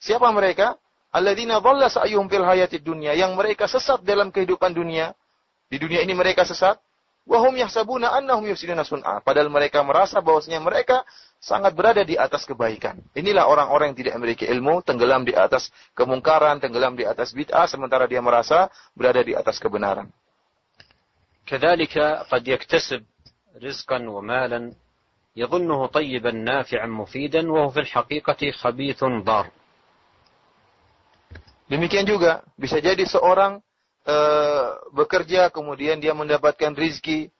Siapa mereka? Alladzina dhalla sa'yuhum fil hayatid dunya, yang mereka sesat dalam kehidupan dunia. Di dunia ini mereka sesat, Wahum yahsabuna annahum yusinuna sun'a. Padahal mereka merasa bahwasanya mereka sangat berada di atas kebaikan. Inilah orang-orang yang tidak memiliki ilmu, tenggelam di atas kemungkaran, tenggelam di atas bid'ah, sementara dia merasa berada di atas kebenaran. كذلك قد يكتسب رزقا ومالا يظنه طيبا نافعا مفيدا وهو في الحقيقة خبيث ضار. Demikian juga bisa jadi seorang uh, bekerja, kemudian dia mendapatkan rizki,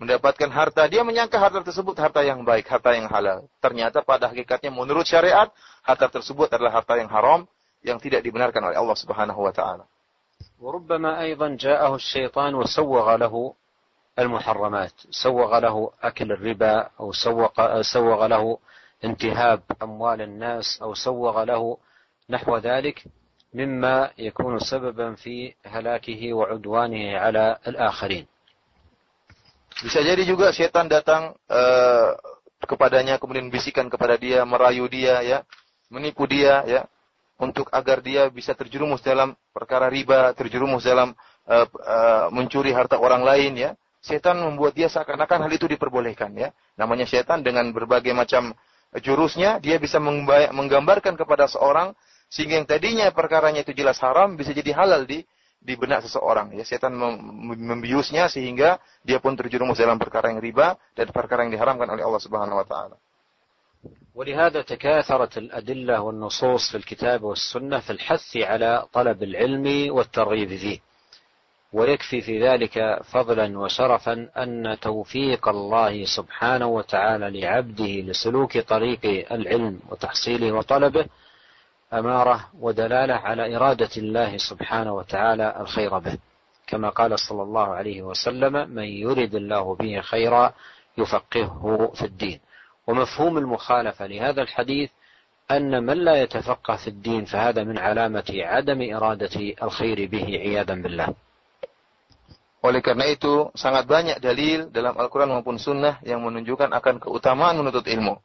mendapatkan harta, dia menyangka harta tersebut harta yang baik, harta yang halal. Ternyata pada hakikatnya menurut syariat, harta tersebut adalah harta yang haram, yang tidak dibenarkan oleh Allah Subhanahu wa taala. وربما أيضا جاءه الشيطان وسوغ له المحرمات سوغ له أكل الربا أو سوغ, سوغ له انتهاب أموال الناس أو سوغ له نحو ذلك مما يكون سببا في هلاكه وعدوانه على الآخرين Bisa jadi juga setan datang uh, kepadanya kemudian bisikan kepada dia, merayu dia ya, menipu dia ya, untuk agar dia bisa terjerumus dalam perkara riba, terjerumus dalam uh, uh, mencuri harta orang lain ya. Setan membuat dia seakan-akan hal itu diperbolehkan ya. Namanya setan dengan berbagai macam jurusnya dia bisa menggambarkan kepada seorang sehingga yang tadinya perkaranya itu jelas haram bisa jadi halal di di benak seseorang ya setan membiusnya sehingga dia pun terjerumus dalam perkara yang riba dan perkara yang diharamkan oleh Allah Subhanahu wa taala. ولهذا تكاثرت الأدلة والنصوص في الكتاب والسنة في الحث على طلب العلم والترغيب فيه ويكفي في ذلك فضلا وشرفا أن توفيق الله سبحانه وتعالى لعبده لسلوك طريق العلم وتحصيله وطلبه أمارة ودلالة على إرادة الله سبحانه وتعالى الخير به. كما قال صلى الله عليه وسلم من يرد الله به خيرا يفقهه في الدين. ومفهوم المخالفة لهذا الحديث أن من لا يتفقه في الدين فهذا من علامة عدم إرادة الخير به عياذا بالله. Oleh karena itu, sangat banyak dalil dalam Al-Quran maupun Sunnah yang menunjukkan akan keutamaan menuntut ilmu.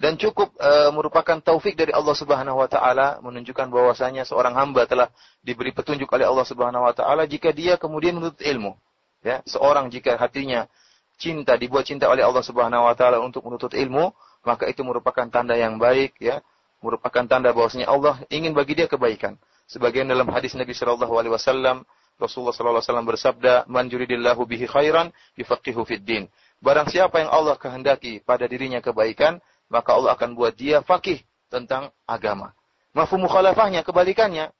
Dan cukup e, merupakan taufik dari Allah Subhanahu wa taala menunjukkan bahwasanya seorang hamba telah diberi petunjuk oleh Allah Subhanahu wa taala jika dia kemudian menuntut ilmu. Ya, seorang jika hatinya cinta dibuat cinta oleh Allah Subhanahu wa taala untuk menuntut ilmu, maka itu merupakan tanda yang baik ya, merupakan tanda bahwasanya Allah ingin bagi dia kebaikan. Sebagian dalam hadis Nabi sallallahu alaihi wasallam Rasulullah sallallahu alaihi wasallam bersabda, "Man yuridillahu bihi khairan yufaqihu fid din." Barang siapa yang Allah kehendaki pada dirinya kebaikan, maka Allah akan buat dia fakih tentang agama. Mafhum mukhalafahnya kebalikannya.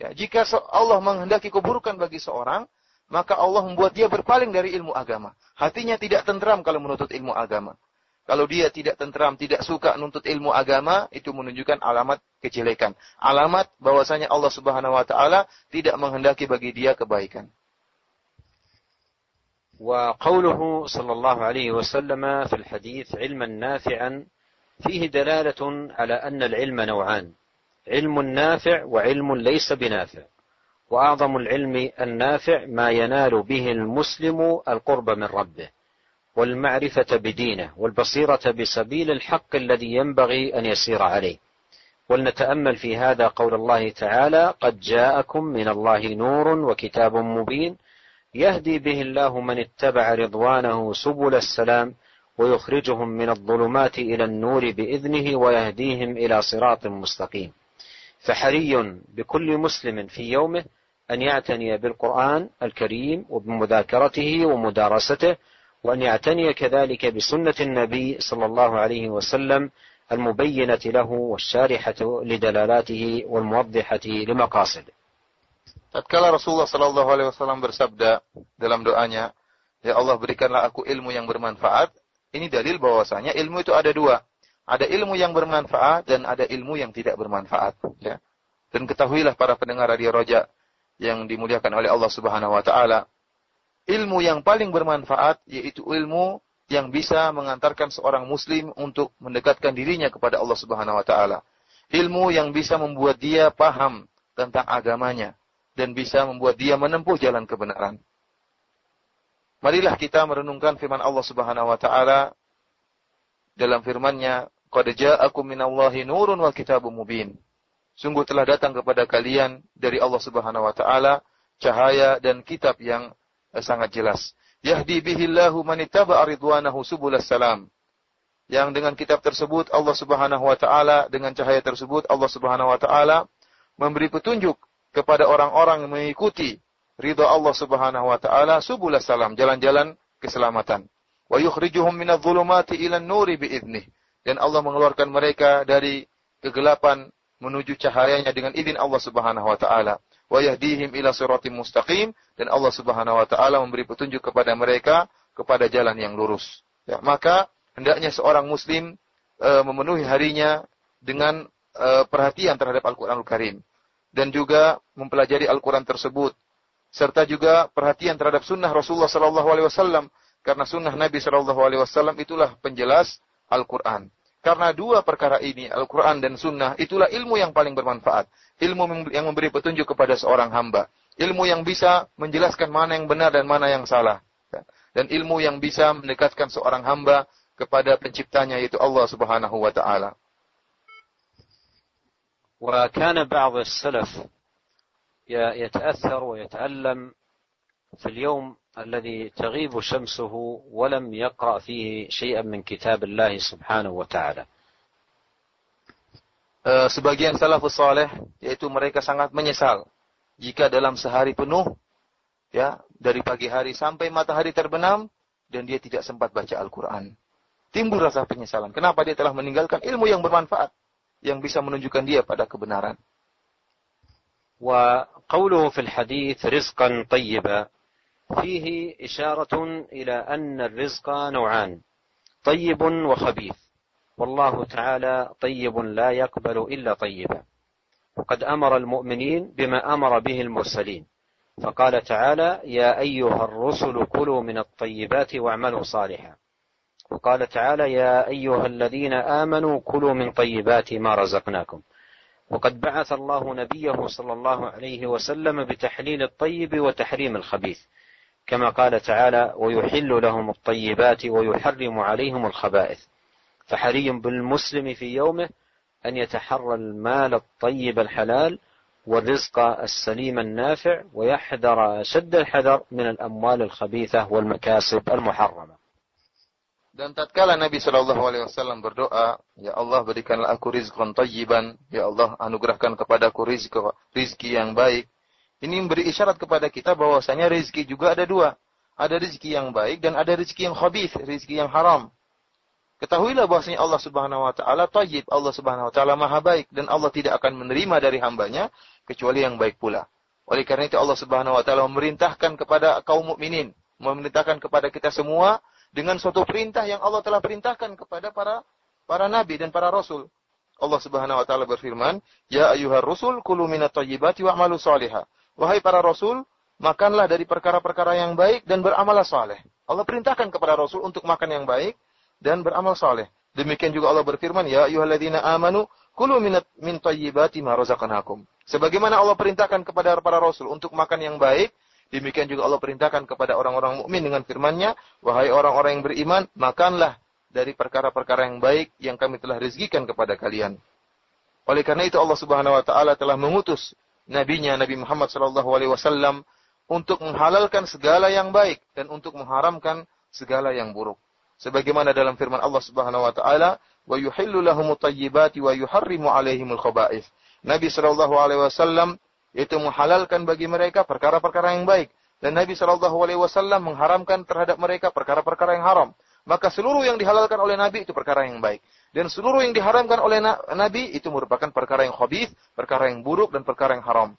Ya, jika Allah menghendaki keburukan bagi seorang, maka Allah membuat dia berpaling dari ilmu agama. Hatinya tidak tentram kalau menuntut ilmu agama. Kalau dia tidak tentram, tidak suka menuntut ilmu agama, itu menunjukkan alamat kejelekan. Alamat bahwasanya Allah Subhanahu wa taala tidak menghendaki bagi dia kebaikan. وقوله صلى الله عليه وسلم في الحديث علما نافعا فيه دلالة على أن العلم نوعان علم نافع وعلم ليس بنافع. وأعظم العلم النافع ما ينال به المسلم القرب من ربه والمعرفة بدينه والبصيرة بسبيل الحق الذي ينبغي أن يسير عليه. ولنتأمل في هذا قول الله تعالى قد جاءكم من الله نور وكتاب مبين يهدي به الله من اتبع رضوانه سبل السلام ويخرجهم من الظلمات إلى النور بإذنه ويهديهم إلى صراط مستقيم. فحري بكل مسلم في يومه أن يعتني بالقرآن الكريم وبمذاكرته ومدارسته وأن يعتني كذلك بسنة النبي صلى الله عليه وسلم المبينة له والشارحة لدلالاته والموضحة لمقاصده. Tatkala Rasulullah Shallallahu Alaihi Wasallam bersabda dalam doanya, Ya Allah berikanlah aku ilmu yang bermanfaat Ini dalil bahwasanya ilmu itu ada dua. Ada ilmu yang bermanfaat dan ada ilmu yang tidak bermanfaat. Ya. Dan ketahuilah para pendengar radio roja yang dimuliakan oleh Allah Subhanahu Wa Taala, ilmu yang paling bermanfaat yaitu ilmu yang bisa mengantarkan seorang muslim untuk mendekatkan dirinya kepada Allah Subhanahu wa taala. Ilmu yang bisa membuat dia paham tentang agamanya dan bisa membuat dia menempuh jalan kebenaran. Marilah kita merenungkan firman Allah Subhanahu wa taala dalam firman-Nya, "Qad ja'akum minallahi nurun wa kitabun mubin." Sungguh telah datang kepada kalian dari Allah Subhanahu wa taala cahaya dan kitab yang eh, sangat jelas. Yahdi bihillahu man ittaba'a ridwanahu subulas salam. Yang dengan kitab tersebut Allah Subhanahu wa taala dengan cahaya tersebut Allah Subhanahu wa taala memberi petunjuk kepada orang-orang yang mengikuti ridha Allah Subhanahu wa taala subul salam, jalan-jalan keselamatan. Wa yukhrijuhum minadh dhulumati ila nuri. Dan Allah mengeluarkan mereka dari kegelapan menuju cahayanya dengan izin Allah Subhanahu wa taala. Wa yahdihim ila siratim mustaqim dan Allah Subhanahu wa taala memberi petunjuk kepada mereka kepada jalan yang lurus. Ya, maka hendaknya seorang muslim e, memenuhi harinya dengan e, perhatian terhadap Al-Qur'anul Karim dan juga mempelajari Al-Qur'an tersebut serta juga perhatian terhadap sunnah Rasulullah Sallallahu Alaihi Wasallam karena sunnah Nabi Sallallahu Alaihi Wasallam itulah penjelas Al-Quran. Karena dua perkara ini, Al-Quran dan Sunnah, itulah ilmu yang paling bermanfaat. Ilmu yang memberi petunjuk kepada seorang hamba. Ilmu yang bisa menjelaskan mana yang benar dan mana yang salah. Dan ilmu yang bisa mendekatkan seorang hamba kepada penciptanya, yaitu Allah subhanahu wa ta'ala. وكان بعض السلف يتأثر ويتألم في اليوم الذي تغيب شمسه ولم يقرأ فيه شيئا من كتاب الله سبحانه وتعالى. Sebagian salafus saleh yaitu mereka sangat menyesal jika dalam sehari penuh ya dari pagi hari sampai matahari terbenam dan dia tidak sempat baca Al-Qur'an. Timbul rasa penyesalan. Kenapa dia telah meninggalkan ilmu yang bermanfaat yang bisa menunjukkan dia pada kebenaran. وقوله في الحديث رزقا طيبا فيه إشارة إلى أن الرزق نوعان طيب وخبيث. والله تعالى طيب لا يقبل إلا طيبا. وقد أمر المؤمنين بما أمر به المرسلين. فقال تعالى يا أيها الرسل كلوا من الطيبات واعملوا صالحا. وقال تعالى يا أيها الذين آمنوا كلوا من طيبات ما رزقناكم. وقد بعث الله نبيه صلى الله عليه وسلم بتحليل الطيب وتحريم الخبيث كما قال تعالى ويحل لهم الطيبات ويحرم عليهم الخبائث فحري بالمسلم في يومه أن يتحرى المال الطيب الحلال والرزق السليم النافع ويحذر أشد الحذر من الأموال الخبيثة والمكاسب المحرمة. Dan tatkala Nabi Shallallahu Alaihi Wasallam berdoa, Ya Allah berikanlah aku rizqan tayyiban, Ya Allah anugerahkan kepadaku rizki, rizki yang baik. Ini memberi isyarat kepada kita bahwasanya rizki juga ada dua. Ada rizki yang baik dan ada rizki yang khabith, rizki yang haram. Ketahuilah bahwasanya Allah Subhanahu wa taala tayyib, Allah Subhanahu wa taala maha baik dan Allah tidak akan menerima dari hambanya kecuali yang baik pula. Oleh karena itu Allah Subhanahu wa taala memerintahkan kepada kaum mukminin, memerintahkan kepada kita semua dengan suatu perintah yang Allah telah perintahkan kepada para para nabi dan para rasul. Allah Subhanahu wa taala berfirman, "Ya ayyuhar rusul kulu minat thayyibati wa'malu salihah." Wahai para rasul, makanlah dari perkara-perkara yang baik dan beramal saleh. Allah perintahkan kepada rasul untuk makan yang baik dan beramal saleh. Demikian juga Allah berfirman, "Ya ayyuhalladzina amanu kulu minat min thayyibati ma razaqnakum." Sebagaimana Allah perintahkan kepada para rasul untuk makan yang baik Demikian juga Allah perintahkan kepada orang-orang mukmin dengan firman-Nya, "Wahai orang-orang yang beriman, makanlah dari perkara-perkara yang baik yang kami telah rezekikan kepada kalian." Oleh karena itu Allah Subhanahu wa taala telah mengutus nabinya Nabi Muhammad sallallahu alaihi wasallam untuk menghalalkan segala yang baik dan untuk mengharamkan segala yang buruk. Sebagaimana dalam firman Allah Subhanahu wa taala, "Wa yuhillu lahumut thayyibati wa yuharrimu 'alaihimul khaba'ith." Nabi sallallahu alaihi wasallam yaitu menghalalkan bagi mereka perkara-perkara yang baik dan Nabi Shallallahu Alaihi Wasallam mengharamkan terhadap mereka perkara-perkara yang haram. Maka seluruh yang dihalalkan oleh Nabi itu perkara yang baik. Dan seluruh yang diharamkan oleh Nabi itu merupakan perkara yang khabith, perkara yang buruk dan perkara yang haram.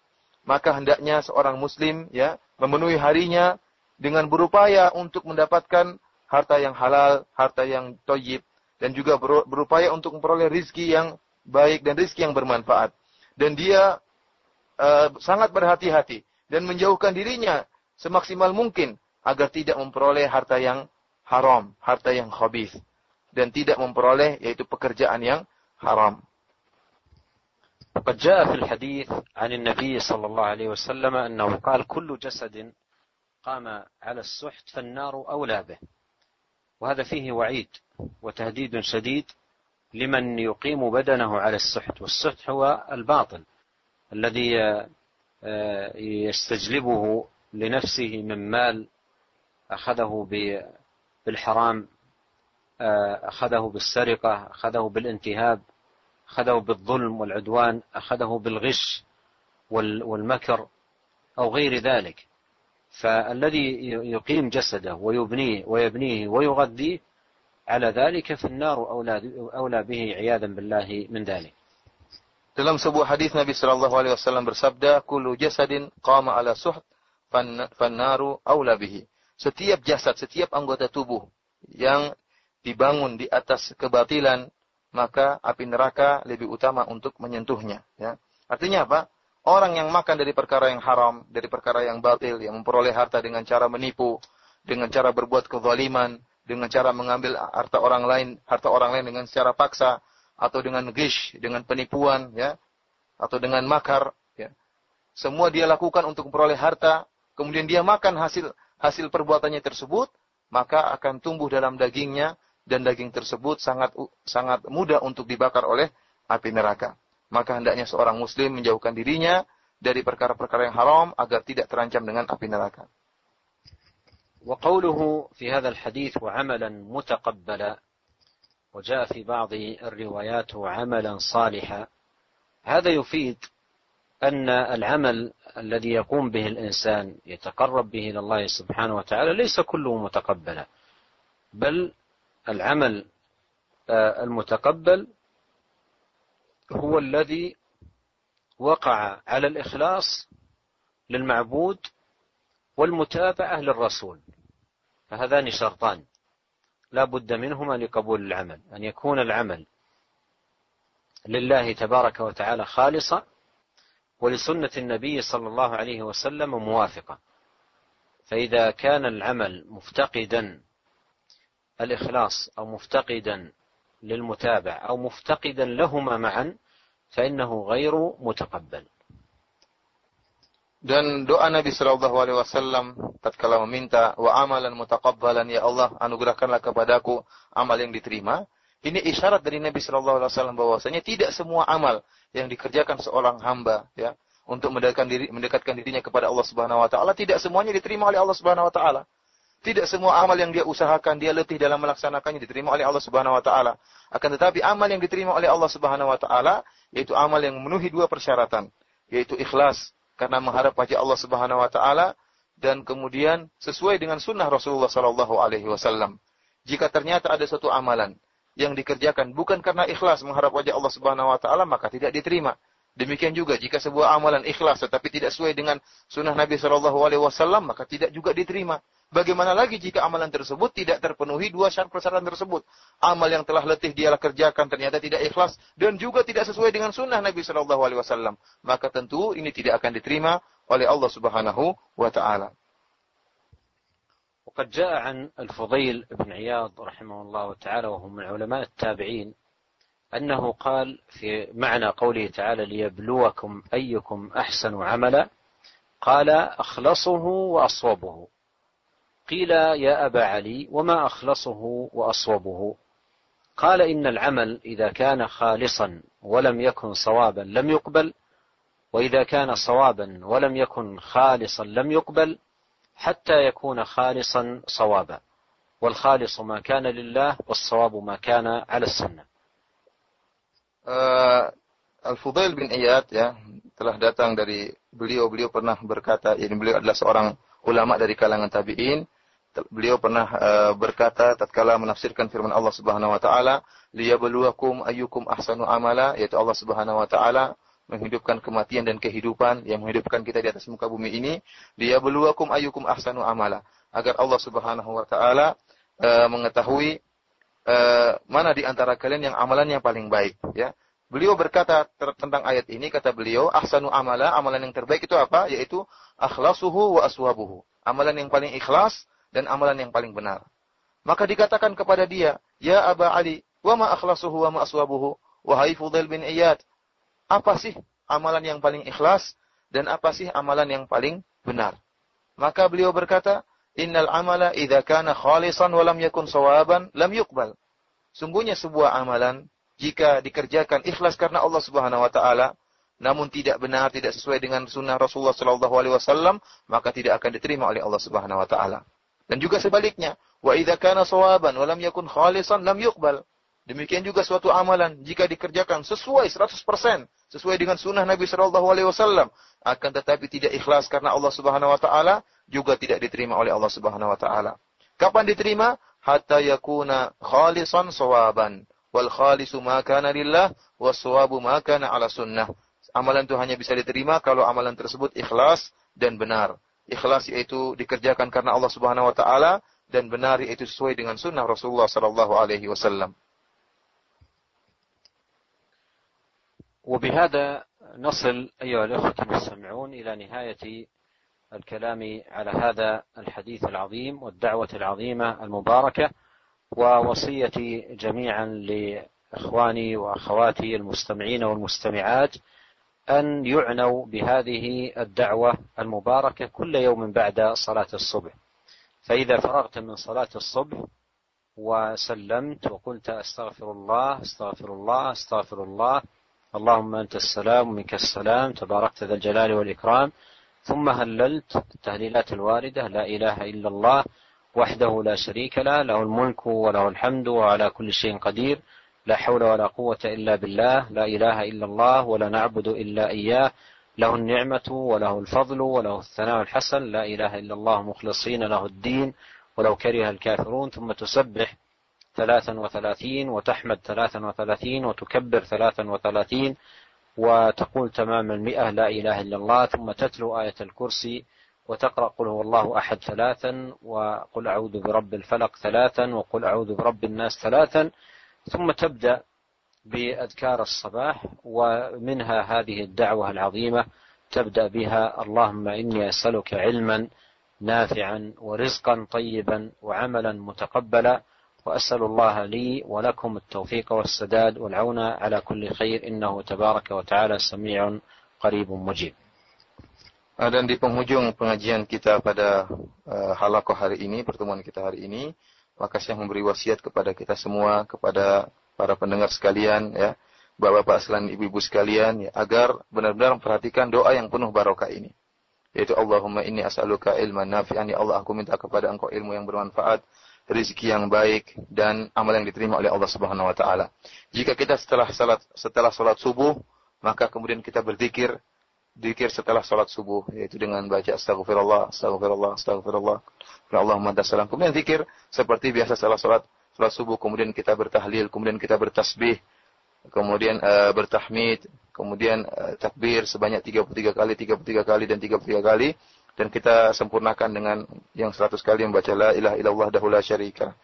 Maka hendaknya seorang muslim ya memenuhi harinya dengan berupaya untuk mendapatkan harta yang halal, harta yang toyib, dan juga berupaya untuk memperoleh rizki yang baik dan rizki yang bermanfaat. Dan dia uh, sangat berhati-hati dan menjauhkan dirinya semaksimal mungkin agar tidak memperoleh harta yang haram, harta yang khabith dan tidak memperoleh yaitu pekerjaan yang haram. وقد جاء في الحديث عن النبي صلى الله عليه وسلم أنه قال كل جسد قام على السحت فالنار أولى به وهذا فيه وعيد وتهديد شديد لمن يقيم بدنه على السحت والسحت هو الباطل الذي يستجلبه لنفسه من مال أخذه بالحرام أخذه بالسرقة أخذه بالانتهاب أخذه بالظلم والعدوان أخذه بالغش والمكر أو غير ذلك. فالذي يقيم جسده ويبنيه ويبنيه ويغذيه على ذلك فالنار أولى به عياذا بالله من ذلك. Dalam sebuah hadis Nabi Shallallahu Alaihi Wasallam bersabda, "Kullu jasadin qama ala suht, fannaru aula bihi." Setiap jasad, setiap anggota tubuh yang dibangun di atas kebatilan, maka api neraka lebih utama untuk menyentuhnya. Ya. Artinya apa? Orang yang makan dari perkara yang haram, dari perkara yang batil, yang memperoleh harta dengan cara menipu, dengan cara berbuat kezaliman, dengan cara mengambil harta orang lain, harta orang lain dengan secara paksa, atau dengan gish, dengan penipuan, ya, atau dengan makar, ya. Semua dia lakukan untuk memperoleh harta, kemudian dia makan hasil hasil perbuatannya tersebut, maka akan tumbuh dalam dagingnya dan daging tersebut sangat sangat mudah untuk dibakar oleh api neraka. Maka hendaknya seorang muslim menjauhkan dirinya dari perkara-perkara yang haram agar tidak terancam dengan api neraka. وقوله في هذا الحديث وعملا متقبلا وجاء في بعض الروايات عملا صالحا. هذا يفيد أن العمل الذي يقوم به الإنسان يتقرب به إلى الله سبحانه وتعالى ليس كله متقبلا بل العمل المتقبل هو الذي وقع على الإخلاص للمعبود والمتابعة للرسول. فهذان شرطان. لا بد منهما لقبول العمل أن يكون العمل لله تبارك وتعالى خالصا ولسنة النبي صلى الله عليه وسلم موافقة فإذا كان العمل مفتقدا الإخلاص أو مفتقدا للمتابع أو مفتقدا لهما معا فإنه غير متقبل. Dan doa Nabi Shallallahu Alaihi Wasallam tatkala meminta wa amalan mutaqabbalan ya Allah anugerahkanlah kepadaku amal yang diterima. Ini isyarat dari Nabi Shallallahu Alaihi Wasallam bahwasanya tidak semua amal yang dikerjakan seorang hamba ya untuk mendekatkan diri mendekatkan dirinya kepada Allah Subhanahu Wa Taala tidak semuanya diterima oleh Allah Subhanahu Wa Taala. Tidak semua amal yang dia usahakan, dia letih dalam melaksanakannya diterima oleh Allah Subhanahu wa taala. Akan tetapi amal yang diterima oleh Allah Subhanahu wa taala yaitu amal yang memenuhi dua persyaratan, yaitu ikhlas karena mengharap wajah Allah Subhanahu wa taala dan kemudian sesuai dengan sunnah Rasulullah sallallahu alaihi wasallam. Jika ternyata ada suatu amalan yang dikerjakan bukan karena ikhlas mengharap wajah Allah Subhanahu wa taala maka tidak diterima. Demikian juga jika sebuah amalan ikhlas tetapi tidak sesuai dengan sunnah Nabi Shallallahu Alaihi Wasallam maka tidak juga diterima. Bagaimana lagi jika amalan tersebut tidak terpenuhi dua syarat persyaratan tersebut? Amal yang telah letih dia kerjakan ternyata tidak ikhlas dan juga tidak sesuai dengan sunnah Nabi Shallallahu Alaihi Wasallam. Maka tentu ini tidak akan diterima oleh Allah Subhanahu Wa Taala. وقد جاء عن الفضيل بن عياض رحمه الله تعالى وهو من علماء التابعين أنه قال في معنى قوله تعالى ليبلوكم أيكم أحسن عملا قال أخلصه وأصوبه. قيل يا أبا علي وما أخلصه وأصوبه؟ قال إن العمل إذا كان خالصا ولم يكن صوابا لم يقبل وإذا كان صوابا ولم يكن خالصا لم يقبل حتى يكون خالصا صوابا. والخالص ما كان لله والصواب ما كان على السنة. Uh, Al-Fudail bin Iyad ya telah datang dari beliau. Beliau pernah berkata ini beliau adalah seorang ulama dari kalangan tabi'in. Beliau pernah uh, berkata tatkala menafsirkan firman Allah Subhanahu wa taala liyabluwakum ayyukum ahsanu amala yaitu Allah Subhanahu wa taala menghidupkan kematian dan kehidupan yang menghidupkan kita di atas muka bumi ini. Liyabluwakum ayyukum ahsanu amala agar Allah Subhanahu wa taala uh, mengetahui uh, mana di antara kalian yang amalannya paling baik ya Beliau berkata tentang ayat ini, kata beliau, ahsanu amala, amalan yang terbaik itu apa? Yaitu akhlasuhu wa aswabuhu. Amalan yang paling ikhlas dan amalan yang paling benar. Maka dikatakan kepada dia, Ya Aba Ali, wa ma akhlasuhu wa ma aswabuhu, wahai Fudail bin Iyad, apa sih amalan yang paling ikhlas dan apa sih amalan yang paling benar? Maka beliau berkata, Innal amala idza kana khalisan wa lam yakun sawaban lam yuqbal. Sungguhnya sebuah amalan jika dikerjakan ikhlas karena Allah Subhanahu wa taala namun tidak benar, tidak sesuai dengan sunnah Rasulullah sallallahu alaihi wasallam, maka tidak akan diterima oleh Allah Subhanahu wa taala. Dan juga sebaliknya, wa idza kana sawaban wa lam yakun khalisan lam yuqbal. Demikian juga suatu amalan jika dikerjakan sesuai 100% sesuai dengan sunnah Nabi sallallahu alaihi wasallam akan tetapi tidak ikhlas karena Allah Subhanahu wa taala juga tidak diterima oleh Allah Subhanahu wa taala. Kapan diterima? Hatta yakuna khalisan sawaban. Wal khalisu ma kana lillah was sawabu ma kana ala sunnah. Amalan itu hanya bisa diterima kalau amalan tersebut ikhlas dan benar. Ikhlas yaitu dikerjakan karena Allah Subhanahu wa taala dan benar yaitu sesuai dengan sunnah Rasulullah sallallahu alaihi wasallam. وبهذا نصل أيها الأخوة المستمعون إلى نهاية الكلام على هذا الحديث العظيم والدعوة العظيمة المباركة ووصيتي جميعا لإخواني وأخواتي المستمعين والمستمعات أن يعنوا بهذه الدعوة المباركة كل يوم بعد صلاة الصبح. فإذا فرغت من صلاة الصبح وسلمت وقلت أستغفر الله أستغفر الله أستغفر الله اللهم أنت السلام ومنك السلام تباركت ذا الجلال والإكرام ثم هللت التهليلات الواردة لا إله إلا الله وحده لا شريك له له الملك وله الحمد وعلى كل شيء قدير لا حول ولا قوة إلا بالله لا إله إلا الله ولا نعبد إلا إياه له النعمة وله الفضل وله الثناء الحسن لا إله إلا الله مخلصين له الدين ولو كره الكافرون ثم تسبح ثلاثا وثلاثين وتحمد ثلاثا وثلاثين وتكبر ثلاثا وثلاثين وتقول تمام المئة لا إله إلا الله ثم تتلو آية الكرسي وتقرأ قل هو الله أحد ثلاثا وقل أعوذ برب الفلق ثلاثا وقل أعوذ برب الناس ثلاثا ثم تبدأ بأذكار الصباح ومنها هذه الدعوة العظيمة تبدأ بها اللهم إني أسألك علما نافعا ورزقا طيبا وعملا متقبلا وأسأل الله لي ولكم التوفيق والسداد والعون على كل خير إنه تبارك وتعالى سميع قريب مجيب Dan di penghujung pengajian kita pada uh, halakoh hari ini, pertemuan kita hari ini, maka saya memberi wasiat kepada kita semua, kepada para pendengar sekalian, ya, bapak-bapak sekalian, ibu-ibu sekalian, ya, agar benar-benar memperhatikan doa yang penuh barokah ini. Yaitu Allahumma inni as'aluka ilman nafi'an, ya Allah, aku minta kepada engkau ilmu yang bermanfaat, rezeki yang baik dan amal yang diterima oleh Allah Subhanahu wa taala. Jika kita setelah salat setelah salat subuh, maka kemudian kita berzikir zikir setelah salat subuh yaitu dengan baca astagfirullah, astagfirullah, astagfirullah. Allahumma salam. Kemudian zikir seperti biasa setelah salat salat subuh, kemudian kita bertahlil, kemudian kita bertasbih, kemudian uh, bertahmid, kemudian uh, takbir sebanyak 33 kali, 33 kali dan 33 kali dan kita sempurnakan dengan yang 100 kali membaca la ilaha illallah dahula syarika.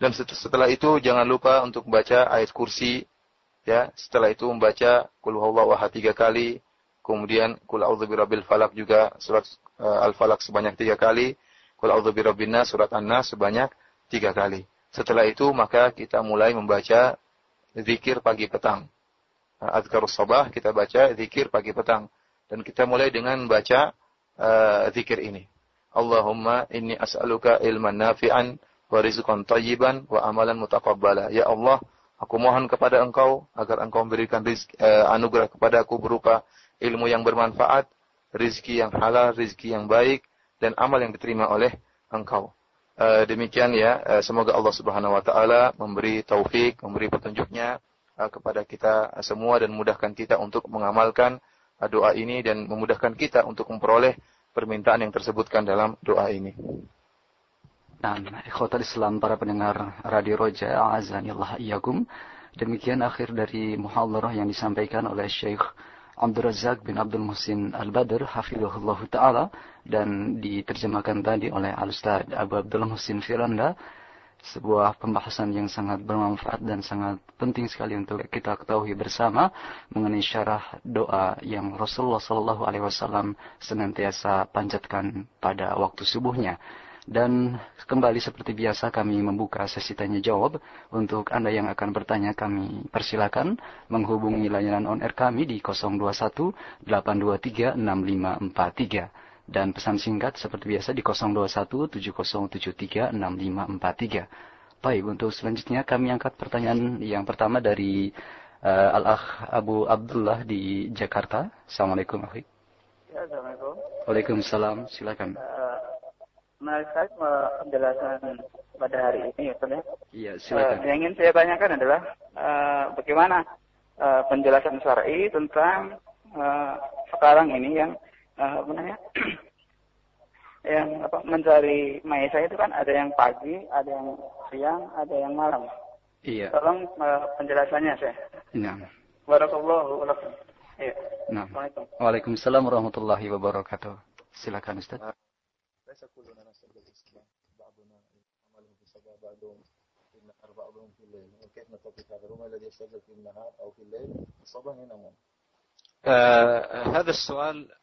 Dan setelah itu jangan lupa untuk membaca ayat kursi ya. Setelah itu membaca kul huwallahu ahad tiga kali, kemudian kul a'udzu birabbil falak juga surat uh, al-falak sebanyak tiga kali, kul a'udzu birabbin nas surat an-nas sebanyak tiga kali. Setelah itu maka kita mulai membaca zikir pagi petang. Azkarus sabah kita baca zikir pagi petang dan kita mulai dengan baca uh, zikir ini. Allahumma inni as'aluka ilman nafi'an wa rizqan tayyiban wa amalan mutaqabbala. Ya Allah, aku mohon kepada Engkau agar Engkau memberikan uh, anugerah kepada aku berupa ilmu yang bermanfaat, rizki yang halal, rizki yang baik, dan amal yang diterima oleh Engkau. Uh, demikian ya, uh, semoga Allah Subhanahu wa taala memberi taufik, memberi petunjuknya uh, kepada kita semua dan mudahkan kita untuk mengamalkan doa ini dan memudahkan kita untuk memperoleh permintaan yang tersebutkan dalam doa ini. Nah, ikhwatal Islam para pendengar Radio Roja, azanillah iyyakum. Demikian akhir dari muhadarah yang disampaikan oleh Syekh Abdul Razak bin Abdul Muhsin Al-Badr hafizahullah taala dan diterjemahkan tadi oleh Al-Ustaz Abu Abdul Muhsin Firanda sebuah pembahasan yang sangat bermanfaat dan sangat penting sekali untuk kita ketahui bersama mengenai syarah doa yang Rasulullah Shallallahu Alaihi Wasallam senantiasa panjatkan pada waktu subuhnya. Dan kembali seperti biasa kami membuka sesi tanya jawab. Untuk Anda yang akan bertanya kami persilakan menghubungi layanan on air kami di 021 823 6543 dan pesan singkat seperti biasa di 021 7073 6543. Baik, untuk selanjutnya kami angkat pertanyaan yang pertama dari uh, Al-Akh Abu Abdullah di Jakarta. Assalamualaikum, Akhi. Ya, Assalamualaikum. Waalaikumsalam, silakan. Uh, menarik sekali penjelasan pada hari ini ya, ya. Iya, silakan. Uh, yang ingin saya tanyakan adalah uh, bagaimana uh, penjelasan syar'i tentang uh, sekarang ini yang uh, apa namanya? yang apa mencari maisa itu kan ada yang pagi, ada yang siang, ada yang malam. Iya. Tolong uh, penjelasannya saya. Nah. Barakallahu lakum. Iya. Nah. Waalaikumsalam warahmatullahi wabarakatuh. Silakan Ustaz. ليس كلنا نسأل الإسلام بعضنا عمله بسبب بعضهم إن بعضهم في الليل وكيف نطبق هذا الرمى الذي يشتغل في النهار أو في الليل الصباح ينامون آه هذا السؤال آه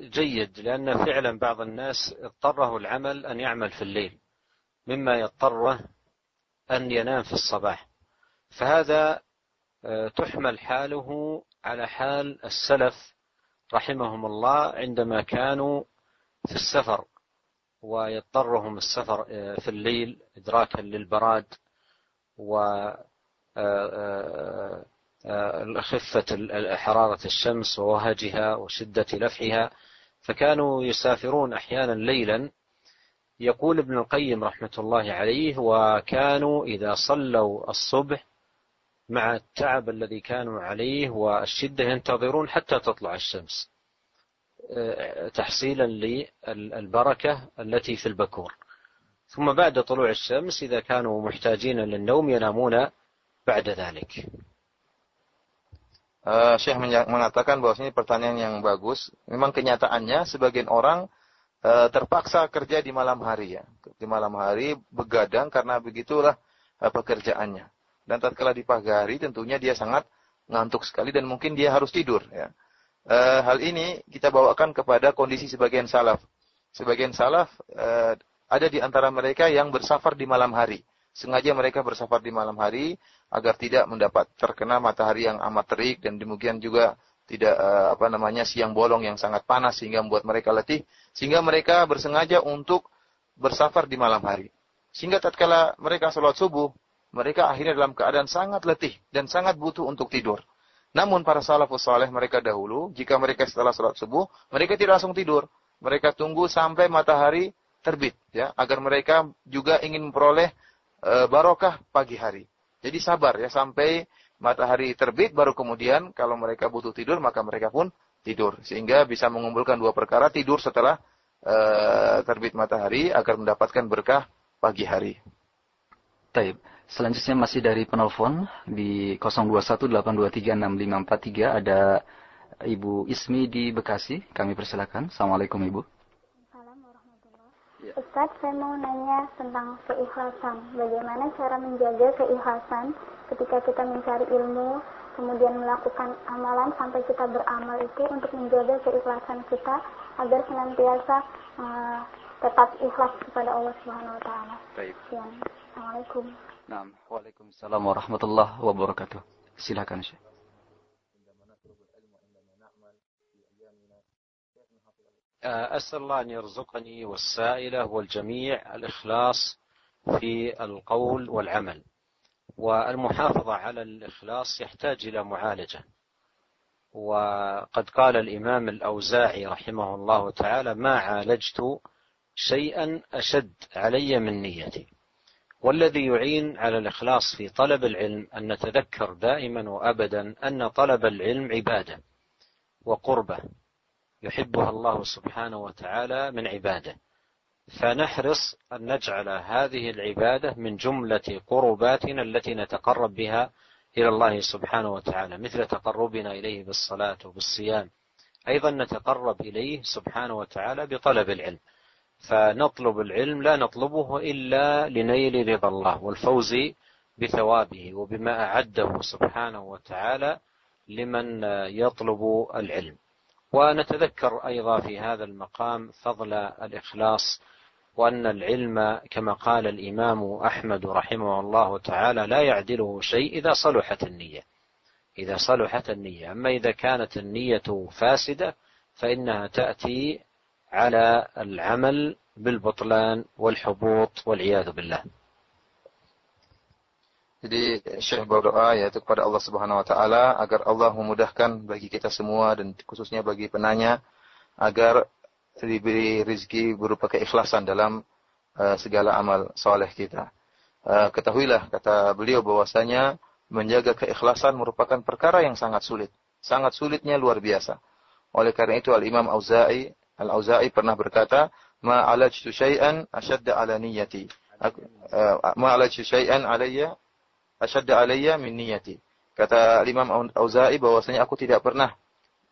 جيد لأن فعلا بعض الناس اضطره العمل أن يعمل في الليل مما يضطره أن ينام في الصباح. فهذا آه تحمل حاله على حال السلف رحمهم الله عندما كانوا في السفر ويضطرهم السفر آه، في الليل إدراكا للبراد و آه، خفة حرارة الشمس ووهجها وشدة لفحها. فكانوا يسافرون أحيانا ليلا. يقول ابن القيم رحمة الله عليه وكانوا إذا صلوا الصبح مع التعب الذي كانوا عليه والشدة ينتظرون حتى تطلع الشمس. تحصيلا للبركة التي في البكور. ثم بعد طلوع الشمس إذا كانوا محتاجين للنوم ينامون بعد ذلك. Uh, Syekh mengatakan bahwa ini pertanyaan yang bagus. Memang kenyataannya sebagian orang uh, terpaksa kerja di malam hari ya. Di malam hari begadang karena begitulah uh, pekerjaannya. Dan tatkala di pagi hari tentunya dia sangat ngantuk sekali dan mungkin dia harus tidur ya uh, hal ini kita bawakan kepada kondisi sebagian salaf. Sebagian salaf uh, ada di antara mereka yang bersafar di malam hari. Sengaja mereka bersafar di malam hari agar tidak mendapat terkena matahari yang amat terik dan demikian juga tidak uh, apa namanya siang bolong yang sangat panas sehingga membuat mereka letih sehingga mereka bersengaja untuk bersafar di malam hari. Sehingga tatkala mereka sholat subuh, mereka akhirnya dalam keadaan sangat letih dan sangat butuh untuk tidur. Namun para salafus saleh mereka dahulu, jika mereka setelah sholat subuh, mereka tidak langsung tidur. Mereka tunggu sampai matahari terbit, ya, agar mereka juga ingin memperoleh barokah pagi hari. Jadi sabar ya sampai matahari terbit, baru kemudian kalau mereka butuh tidur maka mereka pun tidur, sehingga bisa mengumpulkan dua perkara tidur setelah e, terbit matahari agar mendapatkan berkah pagi hari. Taib. Selanjutnya masih dari penelpon di 0218236543 ada Ibu Ismi di Bekasi. Kami persilakan. Assalamualaikum Ibu. Ya. Ustaz, saya mau nanya tentang keikhlasan. Bagaimana cara menjaga keikhlasan ketika kita mencari ilmu, kemudian melakukan amalan sampai kita beramal itu untuk menjaga keikhlasan kita agar senantiasa uh, tetap ikhlas kepada Allah Subhanahu wa taala. Baik. Assalamualaikum. Nah, Waalaikumsalam warahmatullahi wabarakatuh. Silakan Syekh. أسأل الله أن يرزقني والسائلة والجميع الإخلاص في القول والعمل. والمحافظة على الإخلاص يحتاج إلى معالجة. وقد قال الإمام الأوزاعي رحمه الله تعالى ما عالجت شيئا أشد علي من نيتي. والذي يعين على الإخلاص في طلب العلم أن نتذكر دائما وأبدا أن طلب العلم عبادة وقربة يحبها الله سبحانه وتعالى من عباده. فنحرص أن نجعل هذه العبادة من جملة قرباتنا التي نتقرب بها إلى الله سبحانه وتعالى مثل تقربنا إليه بالصلاة وبالصيام. أيضا نتقرب إليه سبحانه وتعالى بطلب العلم. فنطلب العلم لا نطلبه إلا لنيل رضا الله والفوز بثوابه وبما أعده سبحانه وتعالى لمن يطلب العلم. ونتذكر أيضا في هذا المقام فضل الإخلاص وأن العلم كما قال الإمام أحمد رحمه الله تعالى لا يعدله شيء إذا صلحت النية. إذا صلحت النية. أما إذا كانت النية فاسدة فإنها تأتي على العمل بالبطلان والحبوط والعياذ بالله. Jadi Syekh berdoa yaitu kepada Allah Subhanahu wa taala agar Allah memudahkan bagi kita semua dan khususnya bagi penanya agar diberi rezeki berupa keikhlasan dalam uh, segala amal soleh kita. Uh, ketahuilah kata beliau bahwasanya menjaga keikhlasan merupakan perkara yang sangat sulit. Sangat sulitnya luar biasa. Oleh karena itu Al-Imam Auza'i Al-Auza'i pernah berkata, "Ma alajtu syai'an ashadda ala niyyati." Uh, ma alajtu syai'an alayya asyadda alayya min niyati. Kata Imam Auza'i bahwasanya aku tidak pernah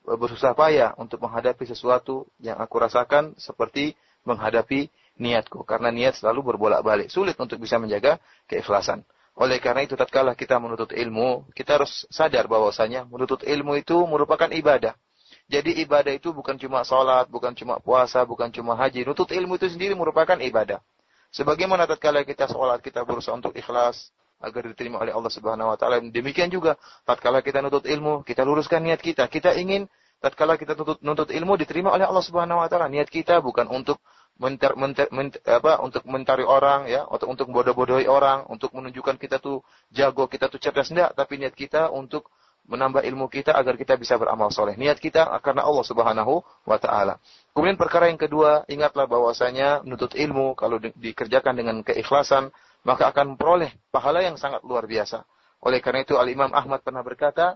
bersusah payah untuk menghadapi sesuatu yang aku rasakan seperti menghadapi niatku. Karena niat selalu berbolak-balik sulit untuk bisa menjaga keikhlasan. Oleh karena itu tatkala kita menuntut ilmu kita harus sadar bahwasanya menuntut ilmu itu merupakan ibadah. Jadi ibadah itu bukan cuma salat bukan cuma puasa bukan cuma haji. Menuntut ilmu itu sendiri merupakan ibadah. Sebagaimana tatkala kita salat kita berusaha untuk ikhlas agar diterima oleh Allah Subhanahu wa taala. Demikian juga tatkala kita nuntut ilmu, kita luruskan niat kita. Kita ingin tatkala kita tuntut, nuntut ilmu diterima oleh Allah Subhanahu wa taala. Niat kita bukan untuk menter, menter, menter, apa untuk mentari orang ya, atau untuk bodoh-bodohi orang, untuk menunjukkan kita tuh jago, kita tuh cerdas enggak, tapi niat kita untuk menambah ilmu kita agar kita bisa beramal soleh. Niat kita karena Allah Subhanahu wa taala. Kemudian perkara yang kedua, ingatlah bahwasanya menuntut ilmu kalau di, dikerjakan dengan keikhlasan maka akan memperoleh pahala yang sangat luar biasa. Oleh karena itu Al-Imam Ahmad pernah berkata,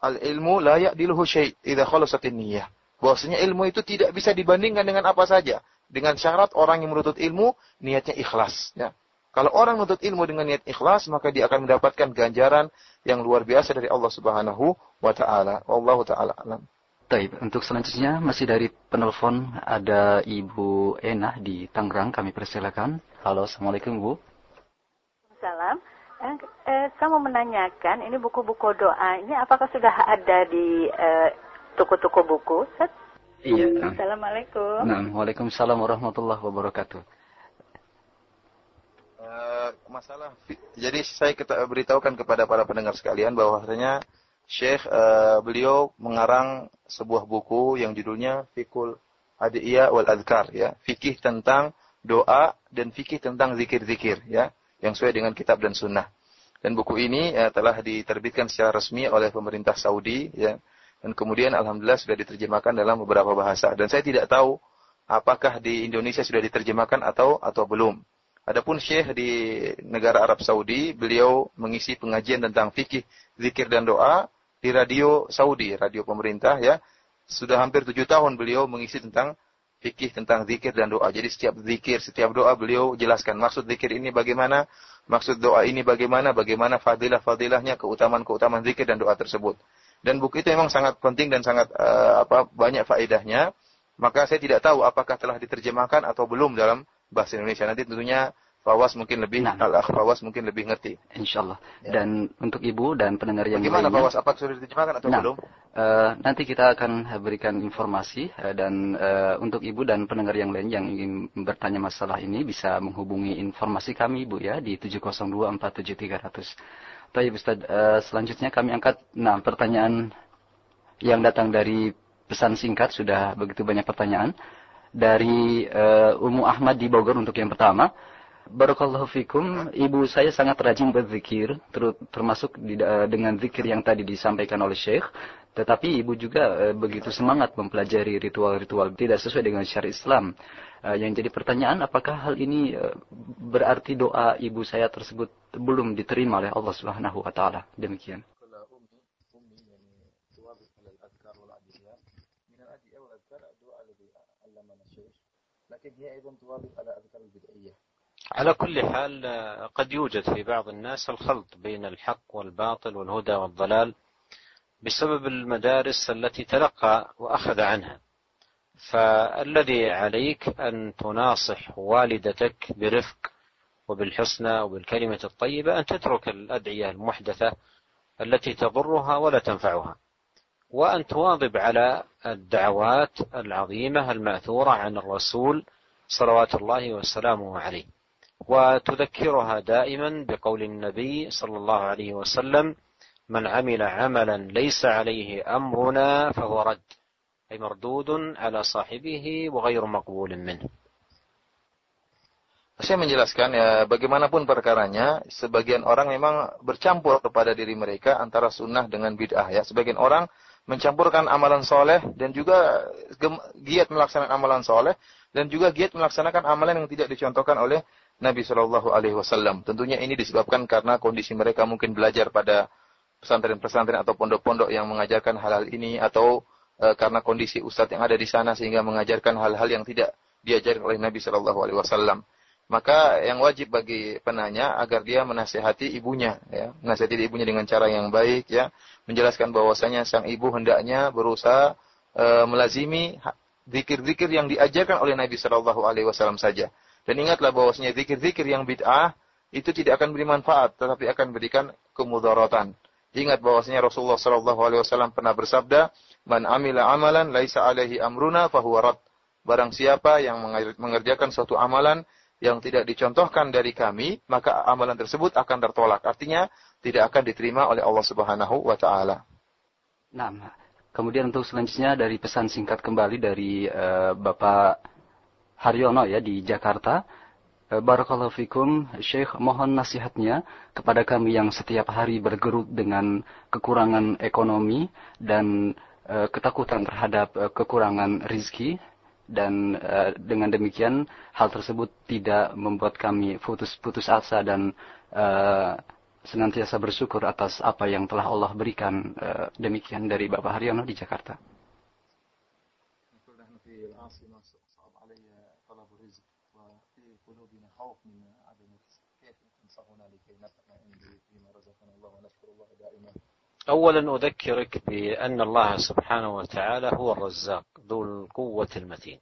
Al-ilmu layak diluhu syai' idza khalasatin niyyah. Bahwasanya ilmu itu tidak bisa dibandingkan dengan apa saja. Dengan syarat orang yang menuntut ilmu niatnya ikhlas, ya. Kalau orang menuntut ilmu dengan niat ikhlas, maka dia akan mendapatkan ganjaran yang luar biasa dari Allah Subhanahu wa taala. Wallahu taala alam. Taib. Untuk selanjutnya masih dari penelpon ada Ibu Enah di Tangerang. Kami persilakan. Halo, Assalamualaikum Bu. Eh, saya mau menanyakan, ini buku-buku doa ini apakah sudah ada di eh, toko-toko eh, buku? Set? Iya. Hmm, Assalamualaikum. Nah, Waalaikumsalam warahmatullahi wabarakatuh. Uh, masalah, jadi saya kita beritahukan kepada para pendengar sekalian bahwasanya Syekh uh, beliau mengarang sebuah buku yang judulnya Fikul Adiyah wal Adhkar ya, fikih tentang doa dan fikih tentang zikir-zikir ya yang sesuai dengan kitab dan sunnah. Dan buku ini ya, telah diterbitkan secara resmi oleh pemerintah Saudi ya. Dan kemudian alhamdulillah sudah diterjemahkan dalam beberapa bahasa. Dan saya tidak tahu apakah di Indonesia sudah diterjemahkan atau atau belum. Adapun Syekh di negara Arab Saudi, beliau mengisi pengajian tentang fikih, zikir dan doa di radio Saudi, radio pemerintah ya. Sudah hampir tujuh tahun beliau mengisi tentang fikih tentang zikir dan doa. Jadi setiap zikir, setiap doa beliau jelaskan maksud zikir ini bagaimana, maksud doa ini bagaimana, bagaimana fadilah-fadilahnya, keutamaan-keutamaan zikir dan doa tersebut. Dan buku itu memang sangat penting dan sangat uh, apa banyak faedahnya. Maka saya tidak tahu apakah telah diterjemahkan atau belum dalam bahasa Indonesia. Nanti tentunya Fawas mungkin lebih, nah. Al-Akh Fawas mungkin lebih ngerti. Insya Allah. Ya. Dan untuk Ibu dan pendengar yang Bagaimana lainnya. Fawas? Apa sudah diterjemahkan atau nah, belum? Uh, nanti kita akan berikan informasi uh, dan uh, untuk Ibu dan pendengar yang lain yang ingin bertanya masalah ini bisa menghubungi informasi kami Ibu ya di 702477300. Baik Ustaz, uh, selanjutnya kami angkat nah pertanyaan yang datang dari pesan singkat sudah begitu banyak pertanyaan dari uh, Umu Ahmad di Bogor untuk yang pertama. Barakallahu fikum, ibu saya sangat rajin berzikir, termasuk di, uh, dengan zikir yang tadi disampaikan oleh Syekh. Tetapi ibu juga uh, begitu semangat mempelajari ritual-ritual tidak sesuai dengan syariat Islam. Uh, yang jadi pertanyaan, apakah hal ini uh, berarti doa ibu saya tersebut belum diterima oleh Allah Subhanahu wa taala? Demikian. لكن هي أيضا توافق على أذكار البدعية على كل حال قد يوجد في بعض الناس الخلط بين الحق والباطل والهدى والضلال بسبب المدارس التي تلقى وأخذ عنها. فالذي عليك أن تناصح والدتك برفق وبالحسنى وبالكلمة الطيبة أن تترك الأدعية المحدثة التي تضرها ولا تنفعها وأن تواظب على الدعوات العظيمة المأثورة عن الرسول صلوات الله وسلامه عليه. وتذكرها دائما بقول النبي صلى الله عليه وسلم من عمل عملا ليس عليه أمرنا فهو رد أي مردود على صاحبه وغير مقبول منه Saya menjelaskan ya bagaimanapun perkaranya, sebagian orang memang bercampur kepada diri mereka antara sunnah dengan bid'ah ya. Sebagian orang mencampurkan amalan soleh dan juga giat melaksanakan amalan soleh dan juga giat melaksanakan amalan yang tidak dicontohkan oleh Nabi Shallallahu Alaihi Wasallam. Tentunya ini disebabkan karena kondisi mereka mungkin belajar pada pesantren-pesantren atau pondok-pondok yang mengajarkan hal-hal ini atau e, karena kondisi ustadz yang ada di sana sehingga mengajarkan hal-hal yang tidak diajarkan oleh Nabi Shallallahu Alaihi Wasallam. Maka yang wajib bagi penanya agar dia menasehati ibunya ya. Menasehati ibunya dengan cara yang baik ya. Menjelaskan bahwasanya sang ibu hendaknya berusaha e, melazimi zikir-zikir yang diajarkan oleh Nabi Shallallahu alaihi wasallam saja dan ingatlah bahwasanya zikir-zikir yang bid'ah itu tidak akan beri manfaat tetapi akan berikan kemudaratan ingat bahwasanya Rasulullah Shallallahu alaihi wasallam pernah bersabda man amila amalan laisa alaihi amruna fahuwa rad barang siapa yang mengerjakan suatu amalan yang tidak dicontohkan dari kami, maka amalan tersebut akan tertolak. Artinya tidak akan diterima oleh Allah Subhanahu wa taala. Nah, kemudian untuk selanjutnya dari pesan singkat kembali dari uh, Bapak Haryono ya di Jakarta. Uh, Barakallahu fikum, Syekh mohon nasihatnya kepada kami yang setiap hari bergerut dengan kekurangan ekonomi dan uh, ketakutan terhadap uh, kekurangan rizki dan uh, dengan demikian hal tersebut tidak membuat kami putus-putus asa dan uh, senantiasa bersyukur atas apa yang telah Allah berikan uh, demikian dari Bapak Haryono di Jakarta. أولا أذكرك بأن الله سبحانه وتعالى هو الرزاق ذو القوة المتين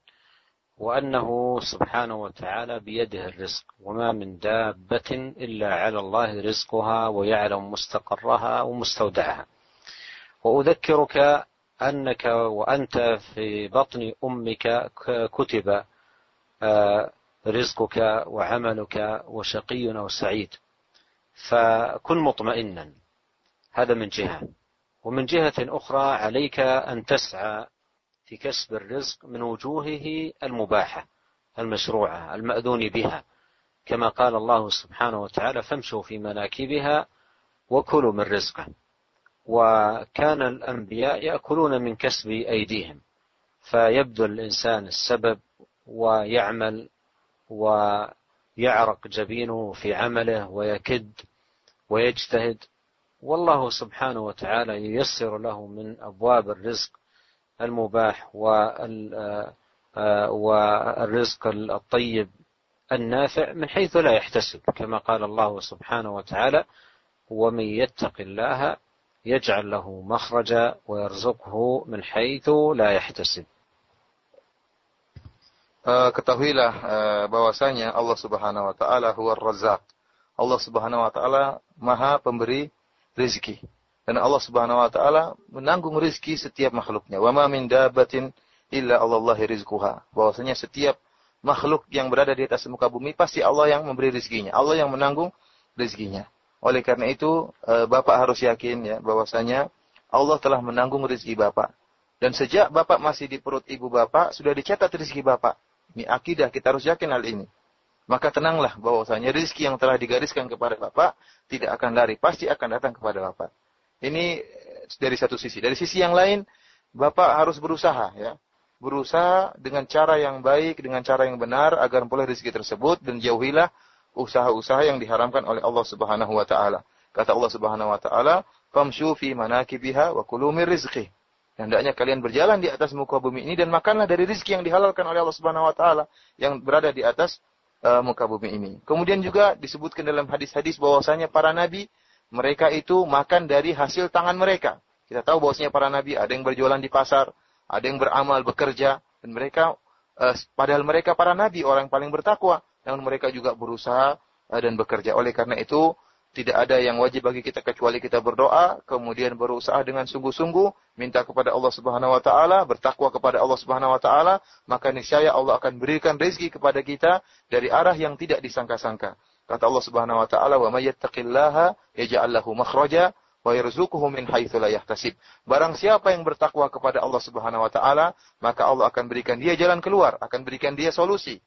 وأنه سبحانه وتعالى بيده الرزق وما من دابة إلا على الله رزقها ويعلم مستقرها ومستودعها. وأذكرك أنك وأنت في بطن أمك كتب آه، رزقك وعملك وشقي أو سعيد فكن مطمئنا. هذا من جهة. ومن جهة أخرى عليك أن تسعى في كسب الرزق من وجوهه المباحة المشروعة المأذون بها. كما قال الله سبحانه وتعالى فامشوا في مناكبها وكلوا من رزقه. وكان الأنبياء يأكلون من كسب أيديهم. فيبذل الإنسان السبب ويعمل ويعرق جبينه في عمله ويكد ويجتهد والله سبحانه وتعالى ييسر له من أبواب الرزق المباح والرزق الطيب النافع من حيث لا يحتسب كما قال الله سبحانه وتعالى ومن يتق الله يجعل له مخرجا ويرزقه من حيث لا يحتسب ketahuilah bahwasanya Allah Subhanahu wa taala huwa Razzaq. Allah Subhanahu wa taala Maha pemberi rizki. Dan Allah Subhanahu wa taala menanggung rizki setiap makhluknya. Wa ma min dabbatin illa Allah rizquha. Bahwasanya setiap makhluk yang berada di atas muka bumi pasti Allah yang memberi rizkinya. Allah yang menanggung rizkinya. Oleh karena itu, eh, Bapak harus yakin ya bahwasanya Allah telah menanggung rizki Bapak. Dan sejak Bapak masih di perut ibu Bapak, sudah dicatat rizki Bapak. Ini akidah, kita harus yakin hal ini. Maka tenanglah bahwasanya rizki yang telah digariskan kepada Bapak tidak akan lari, pasti akan datang kepada Bapak. Ini dari satu sisi. Dari sisi yang lain, Bapak harus berusaha ya. Berusaha dengan cara yang baik, dengan cara yang benar agar memperoleh rezeki tersebut dan jauhilah usaha-usaha yang diharamkan oleh Allah Subhanahu wa taala. Kata Allah Subhanahu wa taala, "Famshu fi manakibiha wa kulu min rizqih." Hendaknya kalian berjalan di atas muka bumi ini dan makanlah dari rizki yang dihalalkan oleh Allah Subhanahu wa taala yang berada di atas uh, muka bumi ini. Kemudian juga disebutkan dalam hadis-hadis bahwasanya para nabi mereka itu makan dari hasil tangan mereka. Kita tahu bahwasanya para nabi ada yang berjualan di pasar, ada yang beramal, bekerja dan mereka uh, padahal mereka para nabi orang paling bertakwa, namun mereka juga berusaha uh, dan bekerja. Oleh karena itu tidak ada yang wajib bagi kita kecuali kita berdoa, kemudian berusaha dengan sungguh-sungguh, minta kepada Allah Subhanahu wa taala, bertakwa kepada Allah Subhanahu wa taala, maka niscaya Allah akan berikan rezeki kepada kita dari arah yang tidak disangka-sangka. Kata Allah Subhanahu wa taala, "Wa may yattaqillaha yaj'al lahu makhraja wa yarzuquhu min haitsu la yahtasib." Barang siapa yang bertakwa kepada Allah Subhanahu wa taala, maka Allah akan berikan dia jalan keluar, akan berikan dia solusi.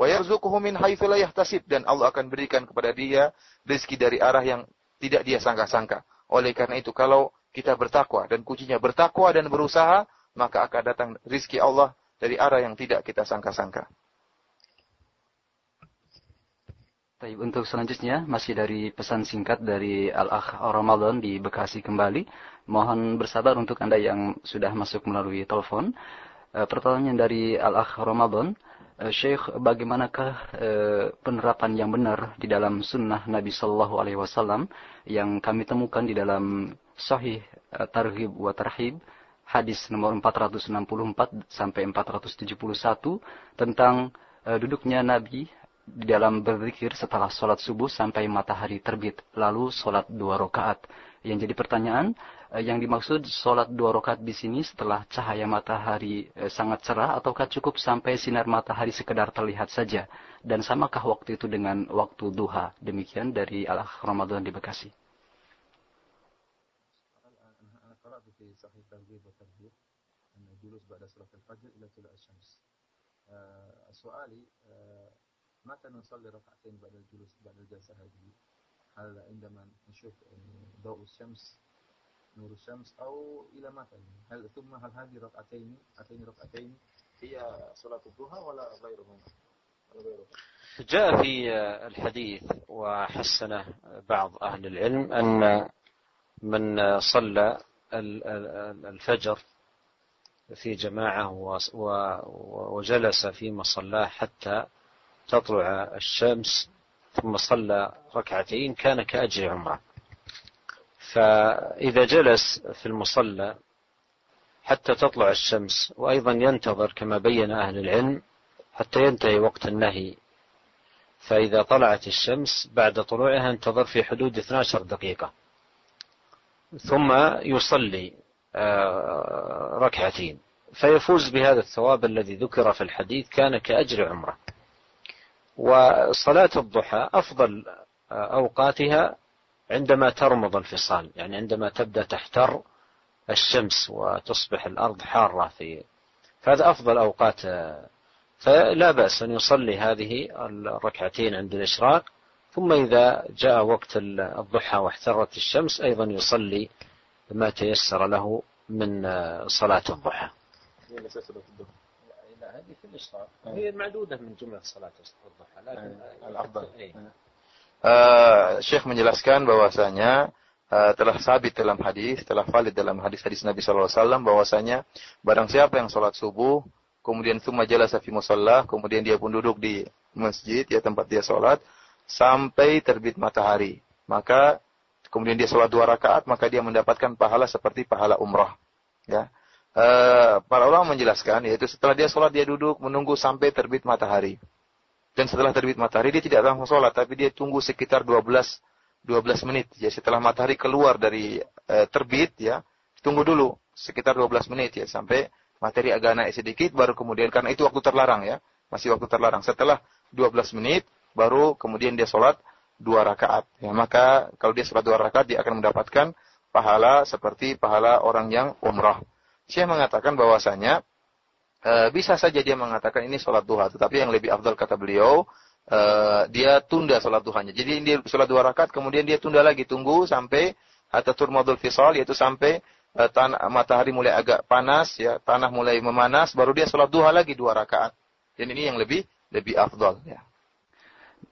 Wa yarzuquhu min haitsu la yahtasib dan Allah akan berikan kepada dia rezeki dari arah yang tidak dia sangka-sangka. Oleh karena itu kalau kita bertakwa dan kuncinya bertakwa dan berusaha, maka akan datang rezeki Allah dari arah yang tidak kita sangka-sangka. Baik, untuk selanjutnya masih dari pesan singkat dari Al-Akh Ramadan di Bekasi kembali. Mohon bersabar untuk Anda yang sudah masuk melalui telepon. E, pertanyaan dari Al-Akh Ramadan. Uh, Syekh, bagaimanakah uh, penerapan yang benar di dalam sunnah Nabi Shallallahu Alaihi Wasallam yang kami temukan di dalam Sahih uh, Targhib wa Tarhib hadis nomor 464 sampai 471 tentang uh, duduknya Nabi di dalam berzikir setelah sholat subuh sampai matahari terbit, lalu sholat dua rakaat. Yang jadi pertanyaan, Eh, yang dimaksud sholat dua rakaat di sini setelah cahaya matahari eh, sangat cerah ataukah cukup sampai sinar matahari sekedar terlihat saja dan samakah waktu itu dengan waktu duha demikian dari Allah Ramadan di Bekasi متى نصلي ركعتين بعد الجلوس بعد الجلسة هذه؟ هل عندما نشوف ضوء الشمس نور الشمس أو إلى متى هل ثم هل هذه ركعتين هاتين ركعتين هي صلاة الضحى ولا غيرهما؟ جاء في الحديث وحسنه بعض أهل العلم أن من صلى الفجر في جماعة وجلس في مصلاه حتى تطلع الشمس ثم صلى ركعتين كان كأجر عمرة. فإذا جلس في المصلى حتى تطلع الشمس وأيضا ينتظر كما بين أهل العلم حتى ينتهي وقت النهي. فإذا طلعت الشمس بعد طلوعها انتظر في حدود 12 دقيقة. ثم يصلي آه، ركعتين. فيفوز بهذا الثواب الذي ذكر في الحديث كان كأجر عمرة. وصلاة الضحى أفضل آه، أوقاتها عندما ترمض الفصال يعني عندما تبدأ تحتر الشمس وتصبح الأرض حارة في فهذا أفضل أوقات فلا بأس أن يصلي هذه الركعتين عند الإشراق ثم إذا جاء وقت الضحى واحترت الشمس أيضا يصلي ما تيسر له من صلاة الضحى. هذه في الإشراق. هي معدودة من جملة صلاة الضحى لكن الأفضل. Uh, Syekh menjelaskan bahwasanya uh, telah sabit dalam hadis, telah valid dalam hadis-hadis Nabi SAW bahwasanya barang siapa yang sholat subuh, kemudian summa jalasa fi musalla, kemudian dia pun duduk di masjid ya tempat dia sholat sampai terbit matahari. Maka kemudian dia sholat dua rakaat, maka dia mendapatkan pahala seperti pahala umrah. Ya. Uh, para ulama menjelaskan yaitu setelah dia sholat dia duduk menunggu sampai terbit matahari. Dan setelah terbit matahari dia tidak langsung sholat, tapi dia tunggu sekitar 12 12 menit. Ya setelah matahari keluar dari e, terbit ya, tunggu dulu sekitar 12 menit ya sampai materi agak naik sedikit baru kemudian karena itu waktu terlarang ya, masih waktu terlarang. Setelah 12 menit baru kemudian dia sholat dua rakaat. Ya, maka kalau dia sholat dua rakaat dia akan mendapatkan pahala seperti pahala orang yang umrah. Saya mengatakan bahwasanya e, bisa saja dia mengatakan ini sholat duha, tetapi yang lebih afdal kata beliau, e, dia tunda sholat duhanya. Jadi dia sholat dua rakaat, kemudian dia tunda lagi, tunggu sampai atau turmadul fisal, yaitu sampai e, tanah, matahari mulai agak panas, ya tanah mulai memanas, baru dia sholat duha lagi dua rakaat. Dan ini yang lebih lebih afdal. Ya.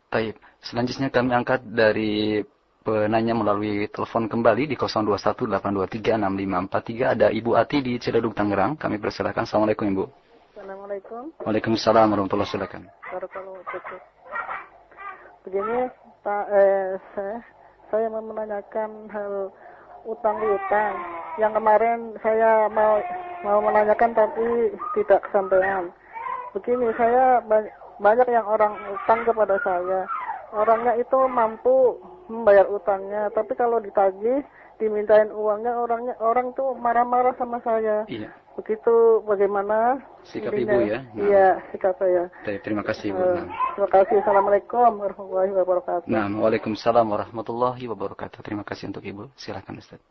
Baik, selanjutnya kami angkat dari penanya melalui telepon kembali di 0218236543 ada Ibu Ati di Ciledug Tangerang. Kami persilakan. Assalamualaikum Ibu. Assalamualaikum. Waalaikumsalam warahmatullahi wabarakatuh. Begini Pak, eh, saya, saya mau menanyakan hal utang utang yang kemarin saya mau mau menanyakan tapi tidak kesampaian. Begini saya banyak yang orang utang kepada saya. Orangnya itu mampu membayar utangnya. Tapi kalau ditagih, dimintain uangnya orangnya orang tuh marah-marah sama saya. Iya. Begitu bagaimana? Sikap intinya? ibu ya? Nah. Iya, sikap saya. Baik, terima kasih ibu. Eh, Nah. terima kasih. Assalamualaikum warahmatullahi wabarakatuh. Nah, Waalaikumsalam warahmatullahi wabarakatuh. Terima kasih untuk Ibu. Silakan Ustaz.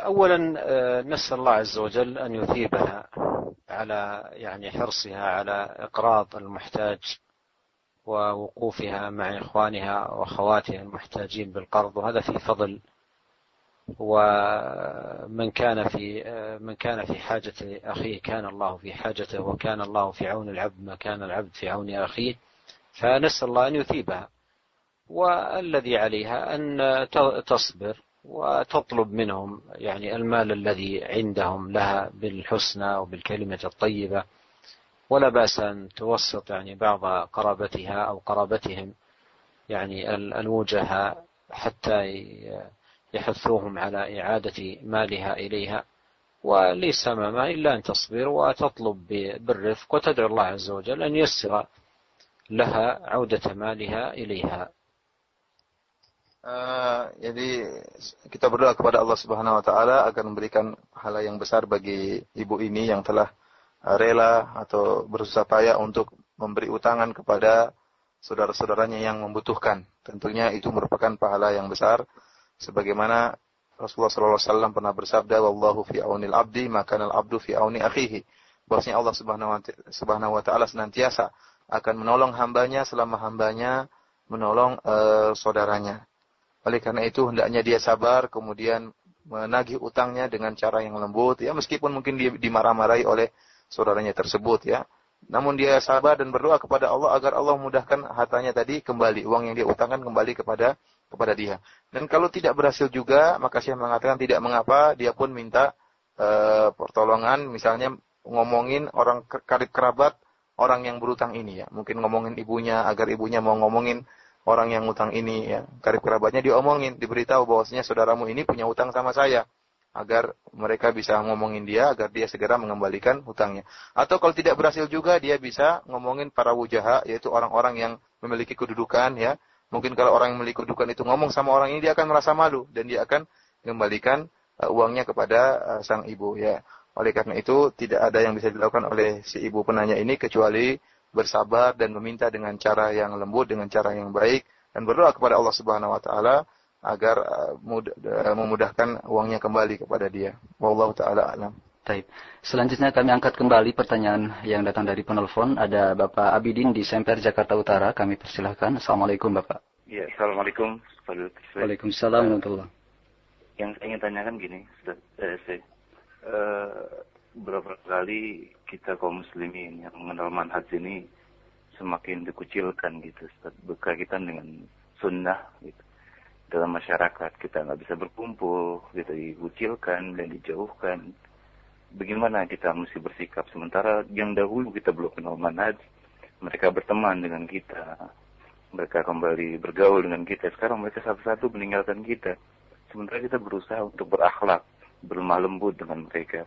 أولا آه، نسأل الله عز وجل أن يثيبها على يعني حرصها على إقراض المحتاج ووقوفها مع إخوانها وأخواتها المحتاجين بالقرض وهذا في فضل. ومن كان في آه، من كان في حاجة أخيه كان الله في حاجته وكان الله في عون العبد ما كان العبد في عون أخيه. فنسأل الله أن يثيبها. والذي عليها أن تصبر وتطلب منهم يعني المال الذي عندهم لها بالحسنى وبالكلمة الطيبة. ولا بأس أن توسط يعني بعض قرابتها أو قرابتهم يعني ال- الوجهاء حتى يحثوهم على إعادة مالها إليها. وليس أمامها إلا أن تصبر وتطلب بالرفق وتدعو الله عز وجل أن ييسر لها عودة مالها إليها. Eh, jadi kita berdoa kepada Allah Subhanahu wa taala agar memberikan pahala yang besar bagi ibu ini yang telah eh, rela atau berusaha payah untuk memberi utangan kepada saudara-saudaranya yang membutuhkan. Tentunya itu merupakan pahala yang besar sebagaimana Rasulullah sallallahu alaihi wasallam pernah bersabda wallahu fi aunil abdi maka abdu fi auni akhihi. Bahwasanya Allah Subhanahu wa taala senantiasa akan menolong hambanya selama hambanya menolong eh, saudaranya. Oleh karena itu hendaknya dia sabar kemudian menagih utangnya dengan cara yang lembut ya meskipun mungkin dia dimarah-marahi oleh saudaranya tersebut ya. Namun dia sabar dan berdoa kepada Allah agar Allah mudahkan hartanya tadi kembali uang yang dia utangkan kembali kepada kepada dia. Dan kalau tidak berhasil juga maka saya mengatakan tidak mengapa dia pun minta eh, pertolongan misalnya ngomongin orang karib kerabat orang yang berutang ini ya. Mungkin ngomongin ibunya agar ibunya mau ngomongin orang yang utang ini ya. Karib kerabatnya diomongin diberitahu bahwasanya saudaramu ini punya utang sama saya agar mereka bisa ngomongin dia agar dia segera mengembalikan hutangnya. Atau kalau tidak berhasil juga dia bisa ngomongin para wujaha yaitu orang-orang yang memiliki kedudukan ya. Mungkin kalau orang yang memiliki kedudukan itu ngomong sama orang ini dia akan merasa malu dan dia akan mengembalikan uh, uangnya kepada uh, sang ibu ya. Oleh karena itu tidak ada yang bisa dilakukan oleh si ibu penanya ini kecuali bersabar dan meminta dengan cara yang lembut, dengan cara yang baik dan berdoa kepada Allah Subhanahu wa taala agar uh, mud- uh, memudahkan uangnya kembali kepada dia. Wallahu taala alam. Taib. Selanjutnya kami angkat kembali pertanyaan yang datang dari penelpon. Ada Bapak Abidin di Semper, Jakarta Utara. Kami persilahkan. Assalamualaikum Bapak. Ya, Assalamualaikum. Waalaikumsalam warahmatullahi Yang saya ingin tanyakan gini, Ustaz. Eh, saya, eh, beberapa kali kita kaum muslimin yang mengenal manhaj ini semakin dikucilkan gitu. Berkaitan dengan sunnah gitu. Dalam masyarakat kita nggak bisa berkumpul, kita dikucilkan dan dijauhkan. Bagaimana kita mesti bersikap sementara yang dahulu kita belum kenal manhaj, mereka berteman dengan kita, mereka kembali bergaul dengan kita. Sekarang mereka satu-satu meninggalkan kita. Sementara kita berusaha untuk berakhlak, berlemah lembut dengan mereka.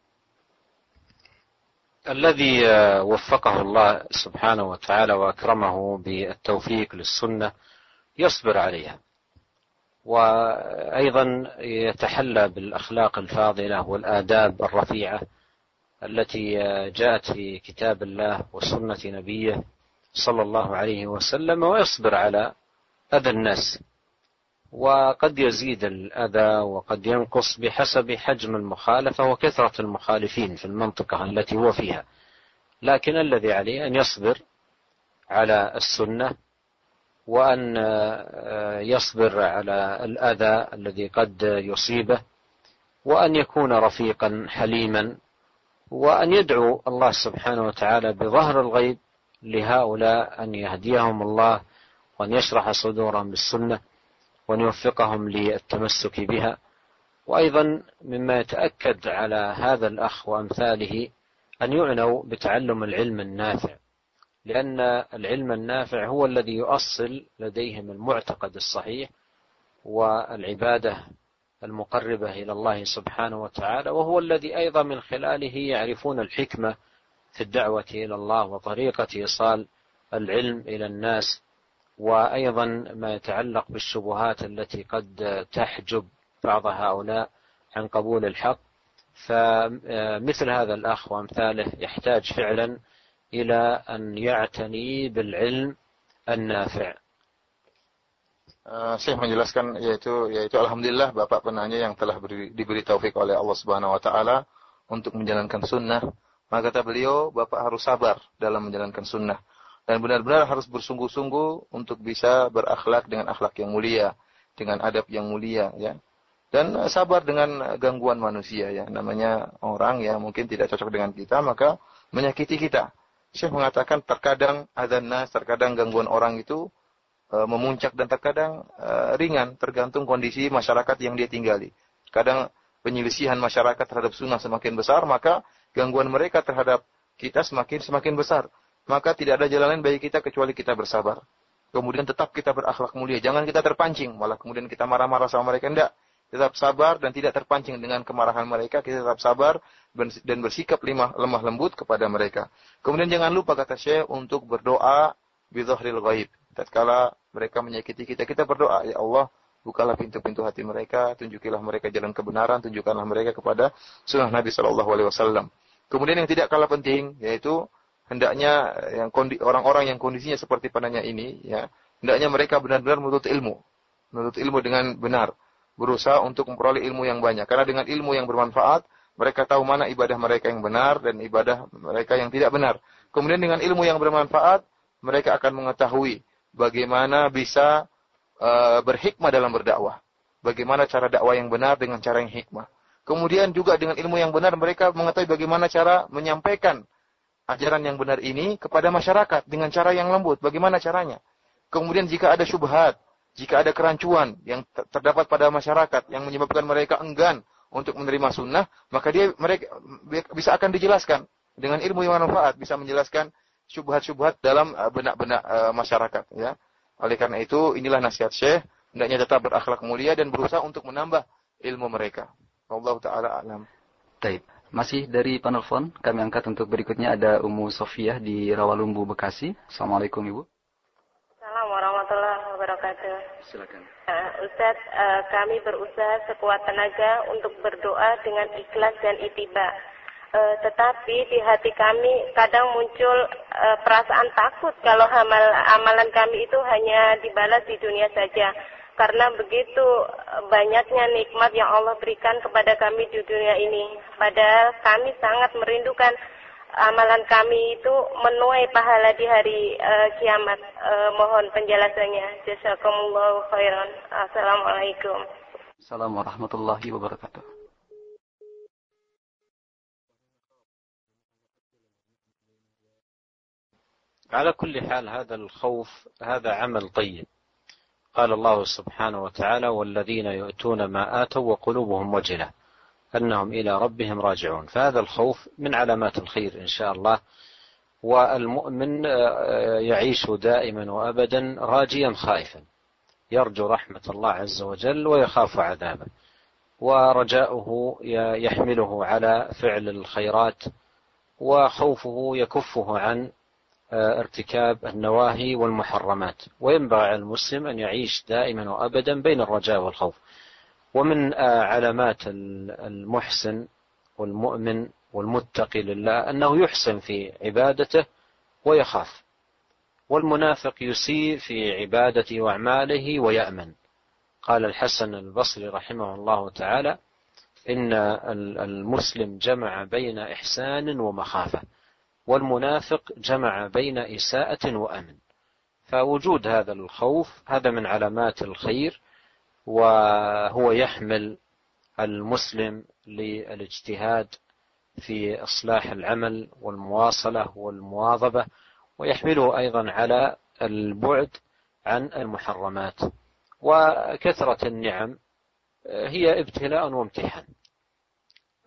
الذي آه، وفقه الله سبحانه وتعالى وأكرمه بالتوفيق للسنة يصبر عليها. وأيضا يتحلى بالأخلاق الفاضلة والآداب الرفيعة التي آه، جاءت في كتاب الله وسنة نبيه صلى الله عليه وسلم ويصبر على أذى الناس. وقد يزيد الأذى وقد ينقص بحسب حجم المخالفة وكثرة المخالفين في المنطقة التي هو فيها. لكن الذي عليه أن يصبر على السنة وأن آه، يصبر على الأذى الذي قد يصيبه وأن يكون رفيقا حليما وأن يدعو الله سبحانه وتعالى بظهر الغيب لهؤلاء أن يهديهم الله وأن يشرح صدورهم بالسنة. وأن يوفقهم للتمسك بها. وأيضا مما يتأكد على هذا الأخ وأمثاله أن يعنوا بتعلم العلم النافع لأن العلم النافع هو الذي يؤصل لديهم المعتقد الصحيح والعبادة المقربة إلى الله سبحانه وتعالى وهو الذي أيضا من خلاله يعرفون الحكمة في الدعوة إلى الله وطريقة إيصال العلم إلى الناس. وأيضا ما يتعلق بالشبهات التي قد تحجب بعض هؤلاء عن قبول الحق فمثل هذا الأخ وأمثاله يحتاج فعلا إلى أن يعتني بالعلم النافع Uh, Syekh menjelaskan yaitu yaitu alhamdulillah Bapak penanya yang telah beri, diberi taufik oleh Allah Subhanahu wa taala untuk menjalankan sunnah. Maka kata beliau, Bapak harus sabar dalam menjalankan sunnah dan benar-benar harus bersungguh-sungguh untuk bisa berakhlak dengan akhlak yang mulia, dengan adab yang mulia ya. Dan sabar dengan gangguan manusia ya. Namanya orang yang mungkin tidak cocok dengan kita maka menyakiti kita. Syekh mengatakan terkadang ada nas, terkadang gangguan orang itu e, memuncak dan terkadang e, ringan tergantung kondisi masyarakat yang dia tinggali. Kadang penyelisihan masyarakat terhadap sunnah semakin besar, maka gangguan mereka terhadap kita semakin semakin besar. Maka tidak ada jalan lain bagi kita kecuali kita bersabar. Kemudian tetap kita berakhlak mulia. Jangan kita terpancing, malah kemudian kita marah-marah sama mereka. Tidak tetap sabar dan tidak terpancing dengan kemarahan mereka, kita tetap sabar dan bersikap lemah, lemah lembut kepada mereka. Kemudian jangan lupa kata Syekh untuk berdoa bidhahril ghaib. Tatkala mereka menyakiti kita, kita berdoa, ya Allah, bukalah pintu-pintu hati mereka, tunjukilah mereka jalan kebenaran, tunjukkanlah mereka kepada sunnah Nabi Shallallahu Wasallam. Kemudian yang tidak kalah penting yaitu hendaknya yang orang-orang yang kondisinya seperti panahnya ini, ya hendaknya mereka benar-benar menuntut ilmu, menuntut ilmu dengan benar berusaha untuk memperoleh ilmu yang banyak. Karena dengan ilmu yang bermanfaat, mereka tahu mana ibadah mereka yang benar dan ibadah mereka yang tidak benar. Kemudian dengan ilmu yang bermanfaat, mereka akan mengetahui bagaimana bisa uh, berhikmah dalam berdakwah. Bagaimana cara dakwah yang benar dengan cara yang hikmah. Kemudian juga dengan ilmu yang benar mereka mengetahui bagaimana cara menyampaikan ajaran yang benar ini kepada masyarakat dengan cara yang lembut. Bagaimana caranya? Kemudian jika ada syubhat, jika ada kerancuan yang terdapat pada masyarakat yang menyebabkan mereka enggan untuk menerima sunnah, maka dia mereka bisa akan dijelaskan dengan ilmu yang bermanfaat bisa menjelaskan syubhat-syubhat dalam uh, benak-benak uh, masyarakat ya. Oleh karena itu inilah nasihat Syekh hendaknya tetap berakhlak mulia dan berusaha untuk menambah ilmu mereka. Allah taala alam. Taib. Masih dari penelpon, kami angkat untuk berikutnya ada Umu Sofiyah di Rawalumbu, Bekasi. Assalamualaikum Ibu warahmatullahi wabarakatuh. Silakan. Uh, Ustaz, uh, kami berusaha sekuat tenaga untuk berdoa dengan ikhlas dan itiba. Uh, tetapi di hati kami kadang muncul uh, perasaan takut kalau amal amalan kami itu hanya dibalas di dunia saja Karena begitu banyaknya nikmat yang Allah berikan kepada kami di dunia ini. Padahal kami sangat merindukan amalan kami itu menuai pahala di hari uh, kiamat. Uh, mohon penjelasannya. Jazakumullah khairan. Assalamualaikum. Assalamualaikum warahmatullahi wabarakatuh. على كل حال هذا الخوف هذا عمل طيب قال الله سبحانه وتعالى والذين يؤتون ما آتوا وقلوبهم وجلة أنهم إلى ربهم راجعون. فهذا الخوف من علامات الخير إن شاء الله والمؤمن آه، يعيش دائما وأبدا راجيا خائفا. يرجو رحمة الله عز وجل ويخاف عذابه ورجاؤه يحمله على فعل الخيرات وخوفه يكفه عن آه، ارتكاب النواهي والمحرمات. وينبغي على المسلم أن يعيش دائما وأبدا بين الرجاء والخوف. ومن آه، علامات المحسن والمؤمن والمتقي لله أنه يحسن في عبادته ويخاف. والمنافق يسيء في عبادته وأعماله ويأمن. قال الحسن البصري رحمه الله تعالى إن المسلم جمع بين إحسان ومخافة. والمنافق جمع بين إساءة وأمن. فوجود هذا الخوف هذا من علامات الخير وهو يحمل المسلم للاجتهاد في إصلاح العمل والمواصلة والمواظبة ويحمله أيضا على البعد عن المحرمات. وكثرة النعم هي ابتلاء وامتحان.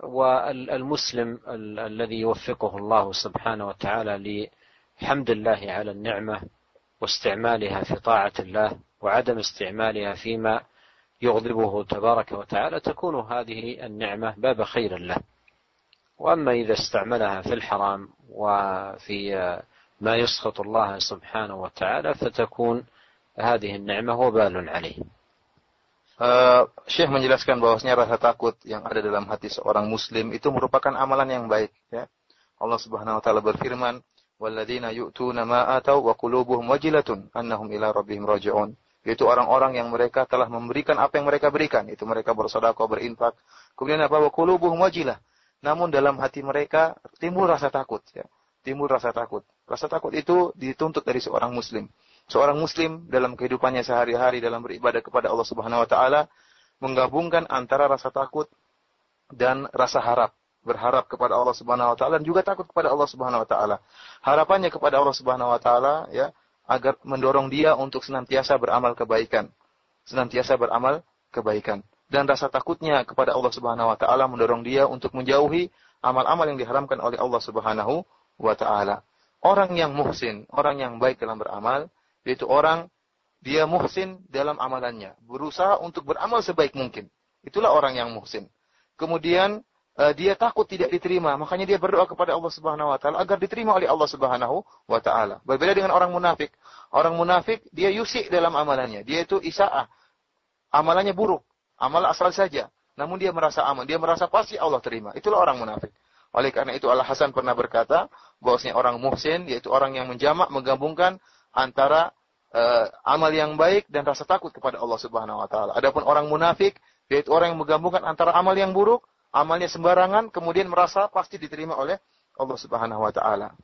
والمسلم الذي يوفقه الله سبحانه وتعالى لحمد الله على النعمة واستعمالها في طاعة الله وعدم استعمالها فيما يغضبه تبارك وتعالى تكون هذه النعمة باب خير له. وأما إذا استعملها في الحرام وفي ما يسخط الله سبحانه وتعالى فتكون هذه النعمة وبال عليه. Uh, Syekh menjelaskan bahwasanya rasa takut yang ada dalam hati seorang muslim itu merupakan amalan yang baik ya. Allah Subhanahu wa taala berfirman, "Walladzina yu'tuna ma atau wa qulubuhum wajilatun annahum ila rabbihim raji'un." Yaitu orang-orang yang mereka telah memberikan apa yang mereka berikan, itu mereka bersedekah, berinfak. Kemudian apa? Wa qulubuhum wajilah. Namun dalam hati mereka timbul rasa takut ya. Timbul rasa takut. Rasa takut itu dituntut dari seorang muslim. Seorang muslim dalam kehidupannya sehari-hari dalam beribadah kepada Allah Subhanahu wa taala menggabungkan antara rasa takut dan rasa harap. Berharap kepada Allah Subhanahu wa taala dan juga takut kepada Allah Subhanahu wa taala. Harapannya kepada Allah Subhanahu wa taala ya agar mendorong dia untuk senantiasa beramal kebaikan. Senantiasa beramal kebaikan. Dan rasa takutnya kepada Allah Subhanahu wa taala mendorong dia untuk menjauhi amal-amal yang diharamkan oleh Allah Subhanahu wa taala. Orang yang muhsin, orang yang baik dalam beramal, yaitu orang dia muhsin dalam amalannya, berusaha untuk beramal sebaik mungkin. Itulah orang yang muhsin. Kemudian uh, dia takut tidak diterima, makanya dia berdoa kepada Allah Subhanahu wa taala agar diterima oleh Allah Subhanahu wa taala. Berbeda dengan orang munafik. Orang munafik dia yusik dalam amalannya, dia itu isaah. Amalannya buruk, amal asal saja. Namun dia merasa aman, dia merasa pasti Allah terima. Itulah orang munafik. Oleh karena itu Al Hasan pernah berkata bahwasanya orang muhsin yaitu orang yang menjamak menggabungkan antara uh, amal yang baik dan rasa takut kepada Allah Subhanahu wa taala. Adapun orang munafik yaitu orang yang menggabungkan antara amal yang buruk, amalnya sembarangan kemudian merasa pasti diterima oleh Allah Subhanahu wa taala.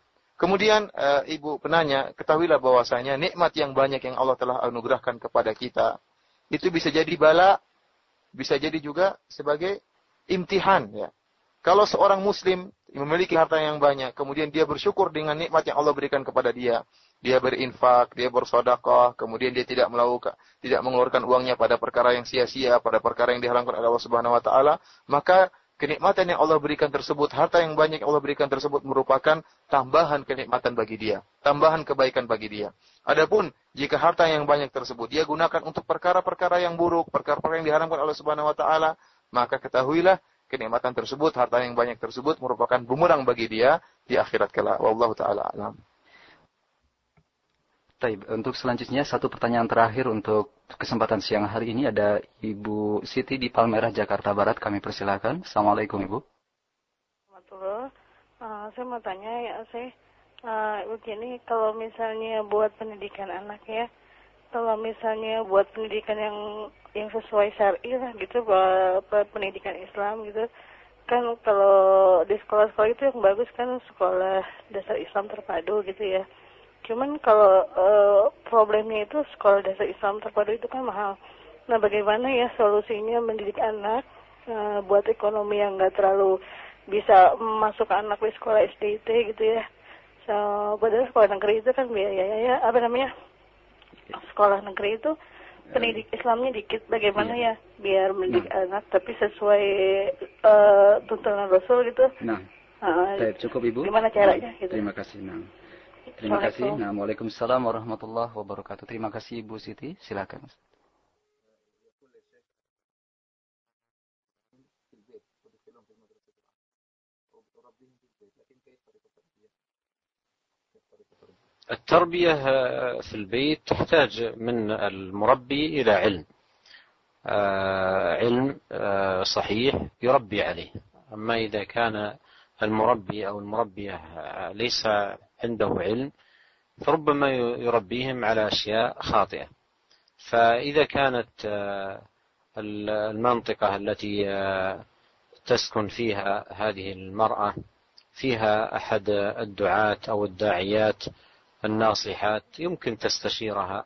Kemudian uh, ibu penanya, ketahuilah bahwasanya nikmat yang banyak yang Allah telah anugerahkan kepada kita itu bisa jadi bala, bisa jadi juga sebagai imtihan ya. Kalau seorang muslim memiliki harta yang banyak, kemudian dia bersyukur dengan nikmat yang Allah berikan kepada dia, dia berinfak, dia bersodakoh, kemudian dia tidak melakukan, tidak mengeluarkan uangnya pada perkara yang sia-sia, pada perkara yang diharamkan oleh Allah Subhanahu Wa Taala, maka kenikmatan yang Allah berikan tersebut, harta yang banyak yang Allah berikan tersebut merupakan tambahan kenikmatan bagi dia, tambahan kebaikan bagi dia. Adapun jika harta yang banyak tersebut dia gunakan untuk perkara-perkara yang buruk, perkara-perkara yang diharamkan oleh Subhanahu Wa Taala, maka ketahuilah kenikmatan tersebut, harta yang banyak tersebut merupakan bumerang bagi dia di akhirat kelak. Wallahu taala alam. Taib, untuk selanjutnya satu pertanyaan terakhir untuk kesempatan siang hari ini ada Ibu Siti di Palmerah, Jakarta Barat. Kami persilakan. Assalamualaikum Ibu. Assalamualaikum. Uh, saya mau tanya ya, saya uh, begini kalau misalnya buat pendidikan anak ya, kalau misalnya buat pendidikan yang yang sesuai syar'i lah gitu, pendidikan Islam gitu, kan kalau di sekolah-sekolah itu yang bagus kan sekolah dasar Islam terpadu gitu ya Cuman kalau uh, problemnya itu sekolah dasar Islam terpadu itu kan mahal. Nah, bagaimana ya solusinya mendidik anak uh, buat ekonomi yang nggak terlalu bisa masuk anak di sekolah SDT gitu ya. So, padahal sekolah negeri itu kan biayanya ya apa namanya? Sekolah negeri itu pendidik Islamnya dikit bagaimana iya. ya biar mendidik nah. anak tapi sesuai uh, tuntunan Rasul gitu. Nah. Uh, cukup Ibu. Gimana caranya gitu. Terima kasih. Nah. Terima kasih. Nah, Waalaikumsalam warahmatullahi wabarakatuh. Terima kasih Ibu Siti. Silakan. التربية في البيت تحتاج من المربي إلى علم. علم صحيح يربي عليه. أما إذا كان المربي أو المربية ليس عنده علم فربما يربيهم على أشياء خاطئة. فإذا كانت آه، المنطقة التي آه، تسكن فيها هذه المرأة فيها أحد الدعاة أو الداعيات الناصحات يمكن تستشيرها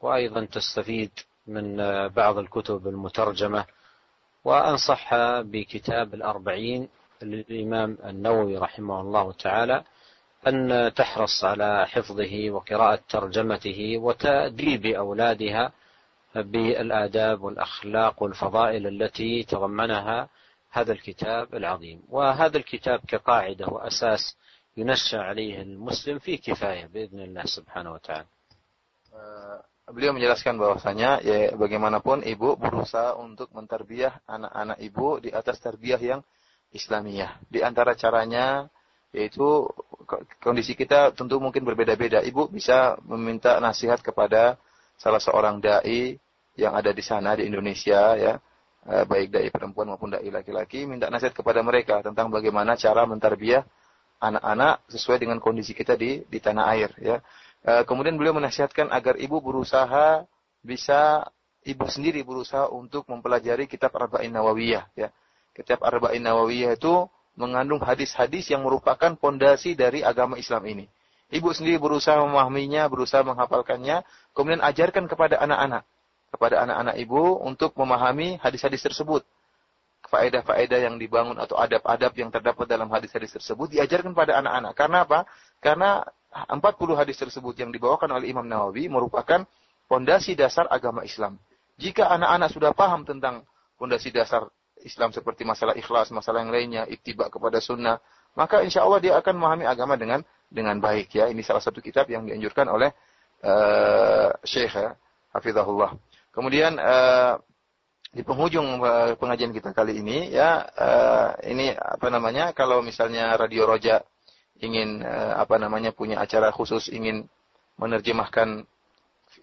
وأيضا تستفيد من بعض الكتب المترجمة. وأنصح بكتاب الأربعين للإمام النووي رحمه الله تعالى أن تحرص على حفظه وقراءة ترجمته وتأديب أولادها بالآداب والأخلاق والفضائل التي تضمنها هذا الكتاب العظيم. وهذا الكتاب كقاعدة وأساس ينشأ عليه المسلم في كفاية بإذن الله سبحانه وتعالى beliau menjelaskan bahwasanya ya bagaimanapun ibu berusaha untuk menterbiah anak-anak ibu di atas terbiah yang Islamiyah. Di antara caranya yaitu kondisi kita tentu mungkin berbeda-beda. Ibu bisa meminta nasihat kepada salah seorang dai yang ada di sana di Indonesia ya, eh, baik dai perempuan maupun dai laki-laki, minta nasihat kepada mereka tentang bagaimana cara menterbiah anak-anak sesuai dengan kondisi kita di di tanah air ya. Eh, kemudian beliau menasihatkan agar ibu berusaha bisa ibu sendiri berusaha untuk mempelajari kitab Arba'in Nawawiyah ya. Kitab Arba'in Nawawiyah itu mengandung hadis-hadis yang merupakan pondasi dari agama Islam ini. Ibu sendiri berusaha memahaminya, berusaha menghafalkannya, kemudian ajarkan kepada anak-anak, kepada anak-anak ibu untuk memahami hadis-hadis tersebut. Faedah-faedah yang dibangun atau adab-adab yang terdapat dalam hadis-hadis tersebut diajarkan pada anak-anak. Karena apa? Karena 40 hadis tersebut yang dibawakan oleh Imam Nawawi merupakan fondasi dasar agama Islam. Jika anak-anak sudah paham tentang fondasi dasar Islam seperti masalah ikhlas, masalah yang lainnya, ittiba kepada sunnah, maka insya Allah dia akan memahami agama dengan dengan baik ya. Ini salah satu kitab yang dianjurkan oleh uh, Syekh ya, Hafizahullah. Kemudian uh, di penghujung uh, pengajian kita kali ini ya uh, ini apa namanya kalau misalnya Radio Roja ingin uh, apa namanya punya acara khusus ingin menerjemahkan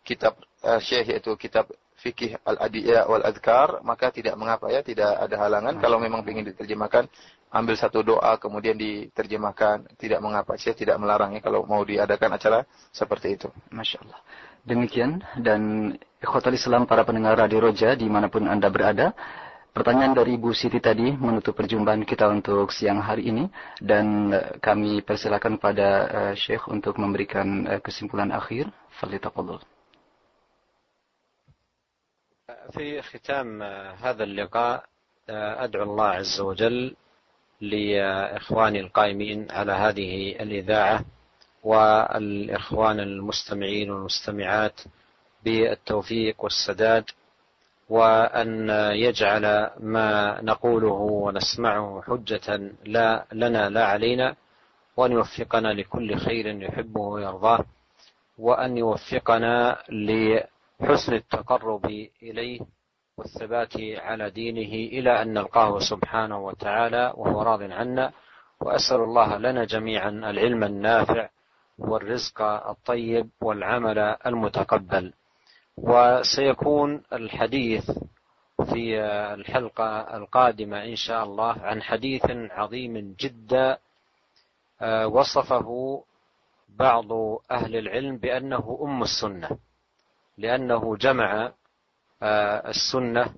kitab Syekh yaitu kitab fikih al-adiyah wal adkar maka tidak mengapa ya tidak ada halangan. Kalau memang ingin diterjemahkan ambil satu doa kemudian diterjemahkan. Tidak mengapa Syekh tidak melarangnya kalau mau diadakan acara seperti itu. Masya Allah demikian dan ikhwatal Islam para pendengar Radio Roja di mana pun anda berada Pertanyaan dari Ibu Siti tadi menutup perjumpaan kita untuk siang hari ini. Dan eh, kami persilakan pada uh, Syekh untuk memberikan uh, kesimpulan akhir. Falitaqaddal. في ختام هذا اللقاء أدعو الله عز وجل لإخواني القائمين على هذه الإذاعة والإخوان المستمعين والمستمعات بالتوفيق والسداد وأن يجعل ما نقوله ونسمعه حجة لا لنا لا علينا وأن يوفقنا لكل خير يحبه ويرضاه وأن يوفقنا لحسن التقرب إليه والثبات على دينه إلى أن نلقاه سبحانه وتعالى وهو راض عنا. وأسأل الله لنا جميعا العلم النافع والرزق الطيب والعمل المتقبل. وسيكون الحديث في الحلقة القادمة إن شاء الله عن حديث عظيم جدا آه، وصفه بعض أهل العلم بأنه أم السنة. لأنه جمع آه، السنة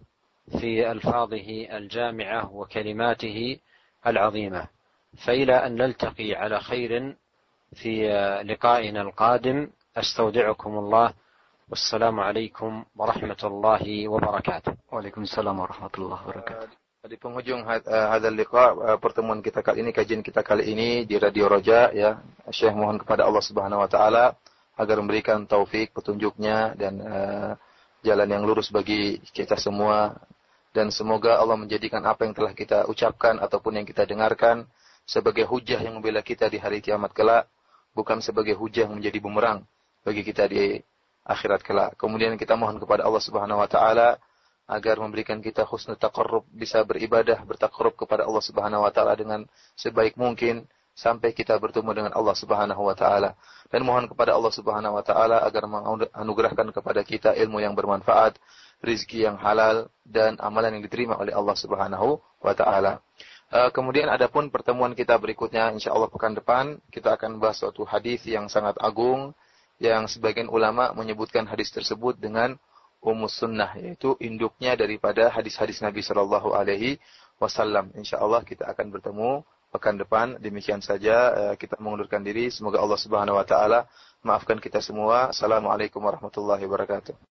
في ألفاظه الجامعة وكلماته العظيمة. فإلى أن نلتقي على خير في آه، لقائنا القادم أستودعكم الله. والسلام عليكم ورحمة الله وبركاته. وعليكم السلام ورحمة الله وبركاته. Di penghujung hadal liqa pertemuan kita kali ini kajian kita kali ini di Radio Roja ya. Syekh mohon kepada Allah Subhanahu wa taala agar memberikan taufik petunjuknya dan uh, jalan yang lurus bagi kita semua dan semoga Allah menjadikan apa yang telah kita ucapkan ataupun yang kita dengarkan sebagai hujah yang membela kita di hari kiamat kelak bukan sebagai hujah menjadi bumerang bagi kita di akhirat kelak. Kemudian kita mohon kepada Allah Subhanahu wa taala agar memberikan kita husnul taqarrub, bisa beribadah, bertakarrub kepada Allah Subhanahu wa taala dengan sebaik mungkin sampai kita bertemu dengan Allah Subhanahu wa taala. Dan mohon kepada Allah Subhanahu wa taala agar menganugerahkan kepada kita ilmu yang bermanfaat, rizki yang halal dan amalan yang diterima oleh Allah Subhanahu wa taala. Uh, kemudian adapun pertemuan kita berikutnya insyaallah pekan depan kita akan bahas suatu hadis yang sangat agung yang sebagian ulama menyebutkan hadis tersebut dengan umus sunnah yaitu induknya daripada hadis-hadis Nabi Shallallahu Alaihi Wasallam. Insya Allah kita akan bertemu pekan depan. Demikian saja eh, kita mengundurkan diri. Semoga Allah Subhanahu Wa Taala maafkan kita semua. Assalamualaikum warahmatullahi wabarakatuh.